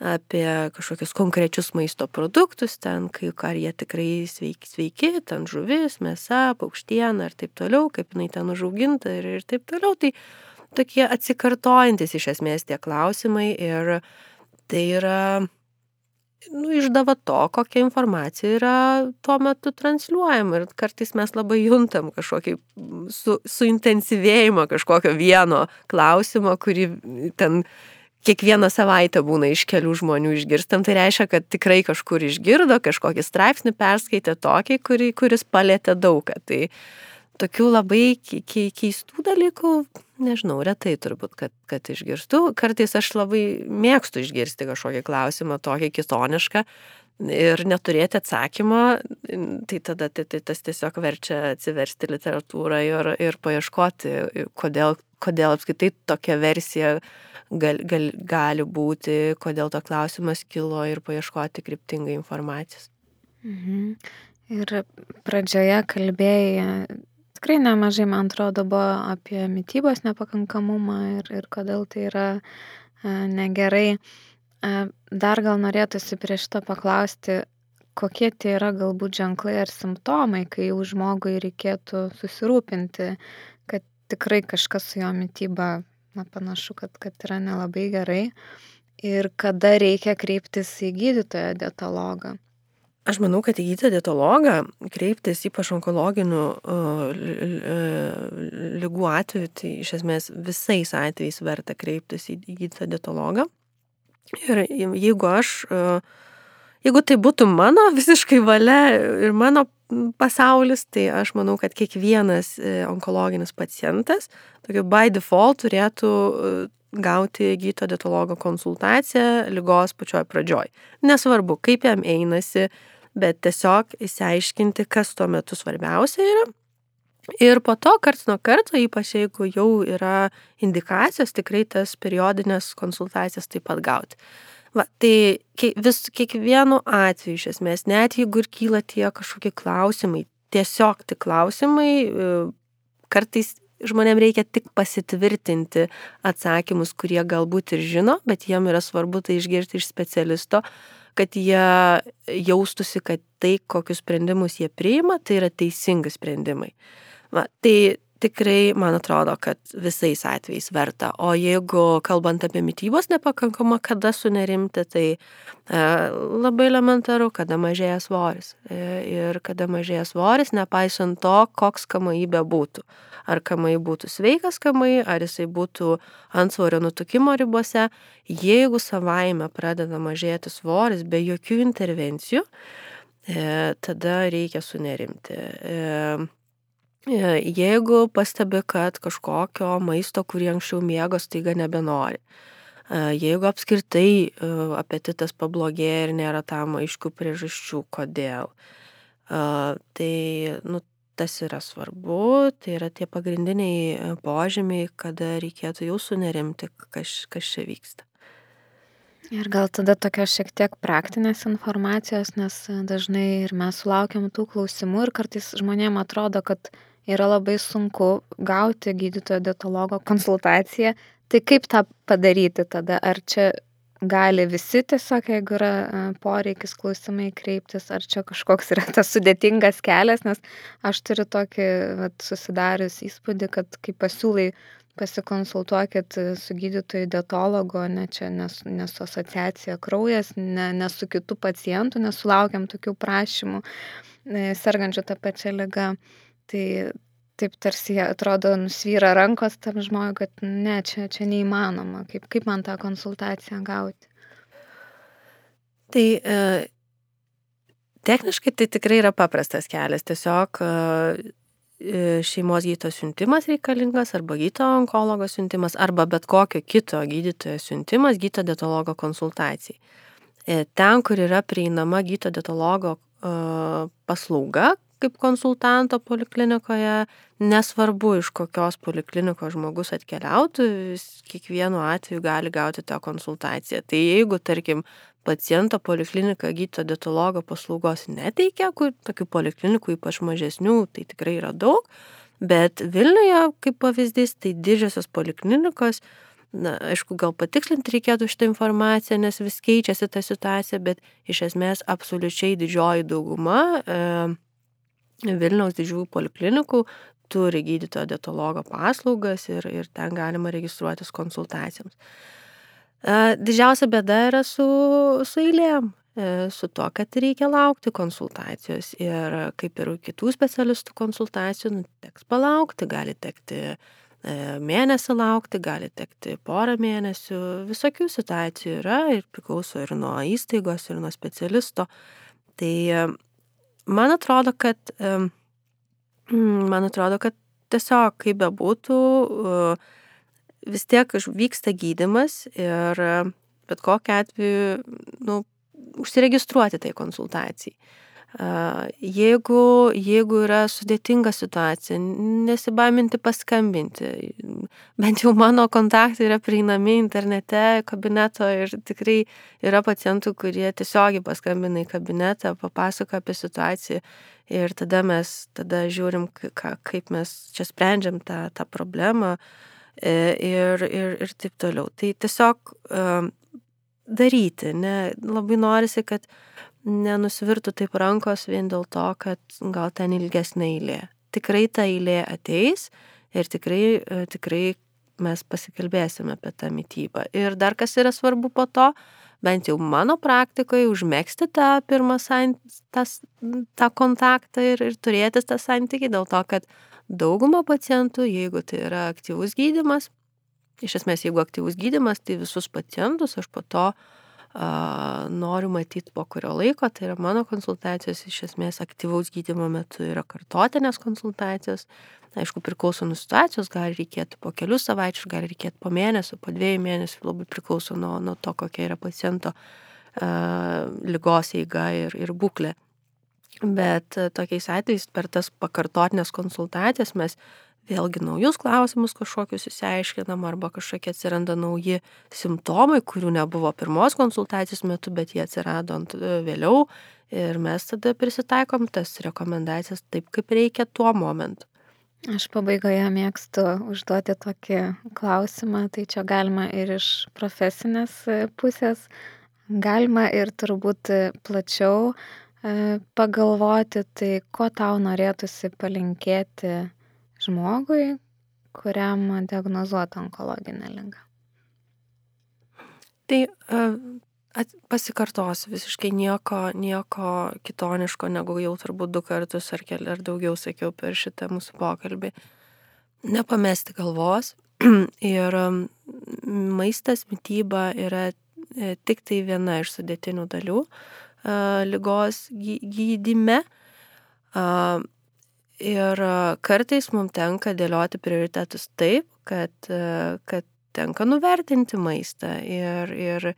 apie kažkokius konkrečius maisto produktus, ten, kai, ar jie tikrai sveiki, sveiki, ten žuvis, mėsa, paukštiena ir taip toliau, kaip jinai ten užauginta ir, ir taip toliau. Tai tokie atsikartojantis iš esmės tie klausimai ir tai yra nu, išdava to, kokia informacija yra tuo metu transliuojama. Ir kartais mes labai juntam kažkokį su, suintensyvėjimą kažkokio vieno klausimo, kurį ten kiekvieną savaitę būna iš kelių žmonių išgirstam. Tai reiškia, kad tikrai kažkur išgirdo, kažkokį straipsnį perskaitė tokį, kurį, kuris palėtė daugą. Tai tokių labai keistų dalykų, nežinau, retai turbūt, kad, kad išgirstu. Kartais aš labai mėgstu išgirsti kažkokį klausimą, tokį kitonišką ir neturėti atsakymą, tai tada tai, tai tas tiesiog verčia atsiversti literatūrą ir, ir paieškoti, kodėl, kodėl apskaitai tokia versija gal, gal, gali būti, kodėl to klausimas kilo ir paieškoti kryptingai informacijos. Mhm. Ir pradžioje kalbėjai tikrai nemažai, man atrodo, buvo apie mytybos nepakankamumą ir, ir kodėl tai yra e, negerai. E, dar gal norėtųsi prieš to paklausti, kokie tie yra galbūt ženklai ar simptomai, kai jau žmogui reikėtų susirūpinti, kad tikrai kažkas su jo mytyba, na panašu, kad, kad yra nelabai gerai ir kada reikia kreiptis į gydytoją dietologą. Aš manau, kad į gydytoją dietologą kreiptis ypač onkologinių lygų atveju, tai iš esmės visais atvejais verta kreiptis į gydytoją dietologą. Ir jeigu aš, jeigu tai būtų mano visiškai valia ir mano pasaulis, tai aš manau, kad kiekvienas e, onkologinis pacientas, tokiu by default, turėtų gauti gydytojo dietologo konsultaciją lygos pačioj pradžioj. Nesvarbu, kaip jam einasi, bet tiesiog įsiaiškinti, kas tuo metu svarbiausia yra. Ir po to, karts nuo karto, ypač jeigu jau yra indikacijos, tikrai tas periodinės konsultacijas taip pat gauti. Va, tai vis kiekvienu atveju iš esmės, net jeigu ir kyla tie kažkokie klausimai, tiesiog tik klausimai, e, kartais žmonėms reikia tik pasitvirtinti atsakymus, kurie galbūt ir žino, bet jiem yra svarbu tai išgirsti iš specialisto, kad jie jaustųsi, kad tai, kokius sprendimus jie priima, tai yra teisingi sprendimai. Va, tai tikrai, man atrodo, kad visais atvejais verta. O jeigu kalbant apie mytybos nepakankamą, kada sunerimti, tai e, labai elementaru, kada mažėja svoris. E, ir kada mažėja svoris, nepaisant to, koks kamai bebūtų. Ar kamai būtų sveikas kamai, ar jisai būtų ant svorio nutukimo ribose, jeigu savaime pradeda mažėti svoris be jokių intervencijų, e, tada reikia sunerimti. E, jeigu pastebi, kad kažkokio maisto, kurį anksčiau mėgo, staiga nebenori. E, jeigu apskritai e, apetitas pablogėja ir nėra tam aiškių priežasčių, kodėl. Tai nu, tas yra svarbu, tai yra tie pagrindiniai požymiai, kada reikėtų jau sunerimti, kas, kas čia vyksta. Ir gal tada tokios šiek tiek praktinės informacijos, nes dažnai ir mes sulaukiam tų klausimų ir kartais žmonėms atrodo, kad yra labai sunku gauti gydytojo dietologo konsultaciją. Tai kaip tą padaryti tada? Ar čia gali visi tiesiog, jeigu yra e, poreikis klausimai kreiptis, ar čia kažkoks yra tas sudėtingas kelias, nes aš turiu tokį vat, susidarius įspūdį, kad kai pasiūlai pasikonsultuokit su gydytoju dietologu, ne čia, ne, ne su asociacija kraujas, ne, ne su kitu pacientu, nesulaukiam tokių prašymų e, sergančių tą pačią ligą tai taip tarsi atrodo nusvyra rankos tam žmogui, kad ne, čia, čia neįmanoma, kaip, kaip man tą konsultaciją gauti. Tai e, techniškai tai tikrai yra paprastas kelias, tiesiog e, e, šeimos gydytojo siuntimas reikalingas, arba gydytojo onkologo siuntimas, arba bet kokio kito gydytojo siuntimas gydytojo dietologo konsultacijai. E, ten, kur yra prieinama gydytojo dietologo paslauga, kaip konsultanto poliklinikoje, nesvarbu iš kokios poliklinikos žmogus atkeliautų, kiekvienu atveju gali gauti tą konsultaciją. Tai jeigu, tarkim, paciento poliklinika gydyto dietologo paslaugos neteikia, kur tokių poliklinikų ypač mažesnių, tai tikrai yra daug, bet Vilniuje, kaip pavyzdys, tai didžiosios poliklinikos, na, aišku, gal patikslinti reikėtų šitą informaciją, nes vis keičiasi ta situacija, bet iš esmės absoliučiai didžioji dauguma e, Vilniaus didžiųjų poliklinikų turi gydytojo dietologo paslaugas ir, ir ten galima registruotis konsultacijoms. E, didžiausia bėda yra su, su eilėm, e, su to, kad reikia laukti konsultacijos ir kaip ir kitų specialistų konsultacijų, nu, teks palaukti, gali tekti e, mėnesį laukti, gali tekti porą mėnesių, visokių situacijų yra ir priklauso ir nuo įstaigos, ir nuo specialisto. Tai man atrodo, kad, mm, man atrodo, kad tiesiog kaip bebūtų, vis tiek vyksta gydimas ir bet kokiu atveju, nu, užsiregistruoti tai konsultacijai. Jeigu, jeigu yra sudėtinga situacija, nesibaiminti paskambinti. Bent jau mano kontaktai yra prieinami internete, kabineto ir tikrai yra pacientų, kurie tiesiogiai paskambina į kabinetą, papasako apie situaciją ir tada mes tada žiūrim, ka, kaip mes čia sprendžiam tą, tą problemą e, ir, ir, ir taip toliau. Tai tiesiog daryti, ne, labai norisi, kad nenusvirtų taip rankos vien dėl to, kad gal ten ilgesnė eilė. Tikrai ta eilė ateis ir tikrai, e, tikrai mes pasikalbėsime apie tą mytybą. Ir dar kas yra svarbu po to, bent jau mano praktikoje, užmėgsti tą pirmą sant, tas, tą kontaktą ir, ir turėti tą santykį, dėl to, kad dauguma pacientų, jeigu tai yra aktyvus gydimas, iš esmės, jeigu aktyvus gydimas, tai visus pacientus aš po to uh, noriu matyti po kurio laiko, tai yra mano konsultacijos iš esmės aktyvaus gydimo metu yra kartotinės konsultacijos. Aišku, priklauso nuo situacijos, gali reikėti po kelių savaičių, gali reikėti po mėnesio, po dviejų mėnesių, labai priklauso nuo, nuo to, kokia yra paciento uh, lygos eiga ir, ir būklė. Bet uh, tokiais atvejais per tas pakartotinės konsultacijas mes vėlgi naujus klausimus kažkokius įsiaiškinam arba kažkokie atsiranda nauji simptomai, kurių nebuvo pirmos konsultacijos metu, bet jie atsirado e, vėliau ir mes tada prisitaikom tas rekomendacijas taip, kaip reikia tuo momentu. Aš pabaigoje mėgstu užduoti tokį klausimą, tai čia galima ir iš profesinės e, pusės, galima ir turbūt plačiau e, pagalvoti, tai ko tau norėtųsi palinkėti žmogui, kuriam diagnozuota onkologinė lyga. Tai at, pasikartosiu visiškai nieko, nieko kitoniško, negu jau turbūt du kartus ar keli ar daugiau sakiau per šitą mūsų pokalbį. Nepamesti galvos ir maistas, mytyba yra e, tik tai viena iš sudėtinių dalių lygos gydyme. Ir kartais mums tenka dėlioti prioritetus taip, kad, kad tenka nuvertinti maistą. Ir, ir,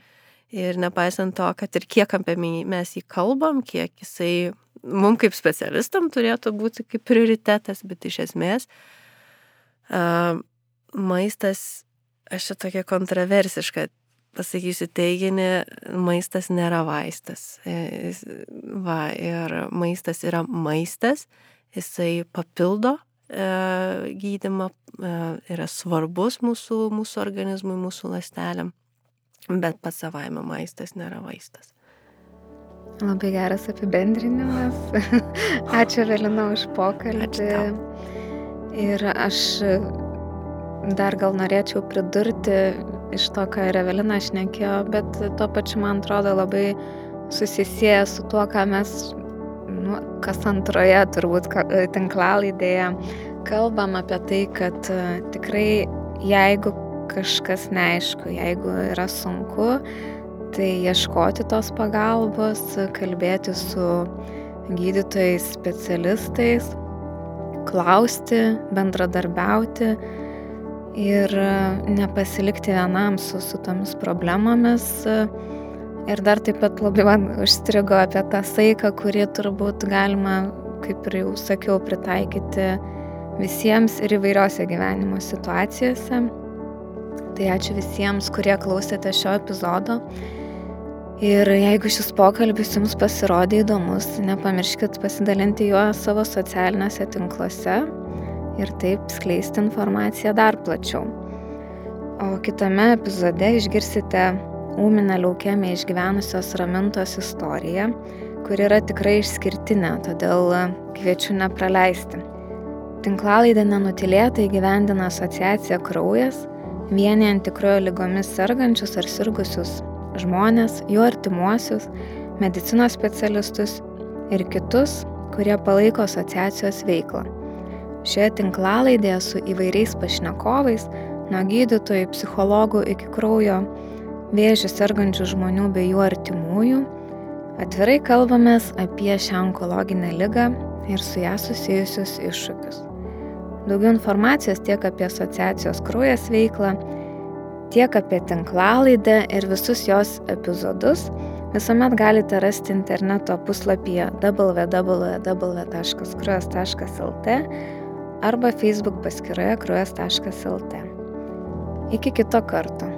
ir nepaisant to, kad ir kiek apie mes jį kalbam, kiek jisai mums kaip specialistam turėtų būti kaip prioritetas, bet iš esmės maistas, aš čia tokia kontroversiška pasakysiu teiginį, maistas nėra vaistas. E, va, ir maistas yra maistas jisai papildo e, gydimą, e, yra svarbus mūsų, mūsų organizmui, mūsų lastelėm, bet pats savaime maistas nėra vaistas. Labai geras apibendrinimas. Ačiū Velina už pokalbį. Ir aš dar gal norėčiau pridurti iš to, ką ir Evelina šnekėjo, bet tuo pačiu man atrodo labai susisieja su tuo, ką mes nu, kas antroje turbūt e, tinklalaidėje kalbam apie tai, kad e, tikrai jeigu kažkas neaišku, jeigu yra sunku, tai ieškoti tos pagalbos, kalbėti su gydytojais, specialistais, klausti, bendradarbiauti ir nepasilikti vienam su, su tomis problemomis. Ir dar taip pat labai man užstrigo apie tą saiką, kurį turbūt galima, kaip ir jau sakiau, pritaikyti visiems ir įvairiose gyvenimo situacijose. Tai ačiū visiems, kurie klausėte šio epizodo. Ir jeigu šis pokalbis jums pasirodė įdomus, nepamirškit pasidalinti juo savo socialiniuose tinkluose ir taip skleisti informaciją dar plačiau. O kitame epizode išgirsite ūminę leukemiją išgyvenusios ramintos istoriją, kuri yra tikrai išskirtinė, todėl kviečiu nepraleisti. Tinklalaidę nenutilėtai gyvendina asociacija Kraujas, vienijanti kraujo lygomis sergančius ar sirgusius žmonės, jų artimuosius, medicinos specialistus ir kitus, kurie palaiko asociacijos veiklą. Šioje tinklalaidėje su įvairiais pašnekovais, nuo gydytojų, psichologų iki kraujo vėžių sergančių žmonių bei jų artimųjų, atvirai kalbamės apie šią onkologinę ligą ir su ją susijusius iššūkius. Daugiau informacijos tiek apie asociacijos kraujas veiklą, tiek apie tinklalaidę ir visus jos epizodus visuomet galite rasti interneto puslapyje www.krujas.lt arba Facebook paskyroje krujas.lt. Iki kito karto.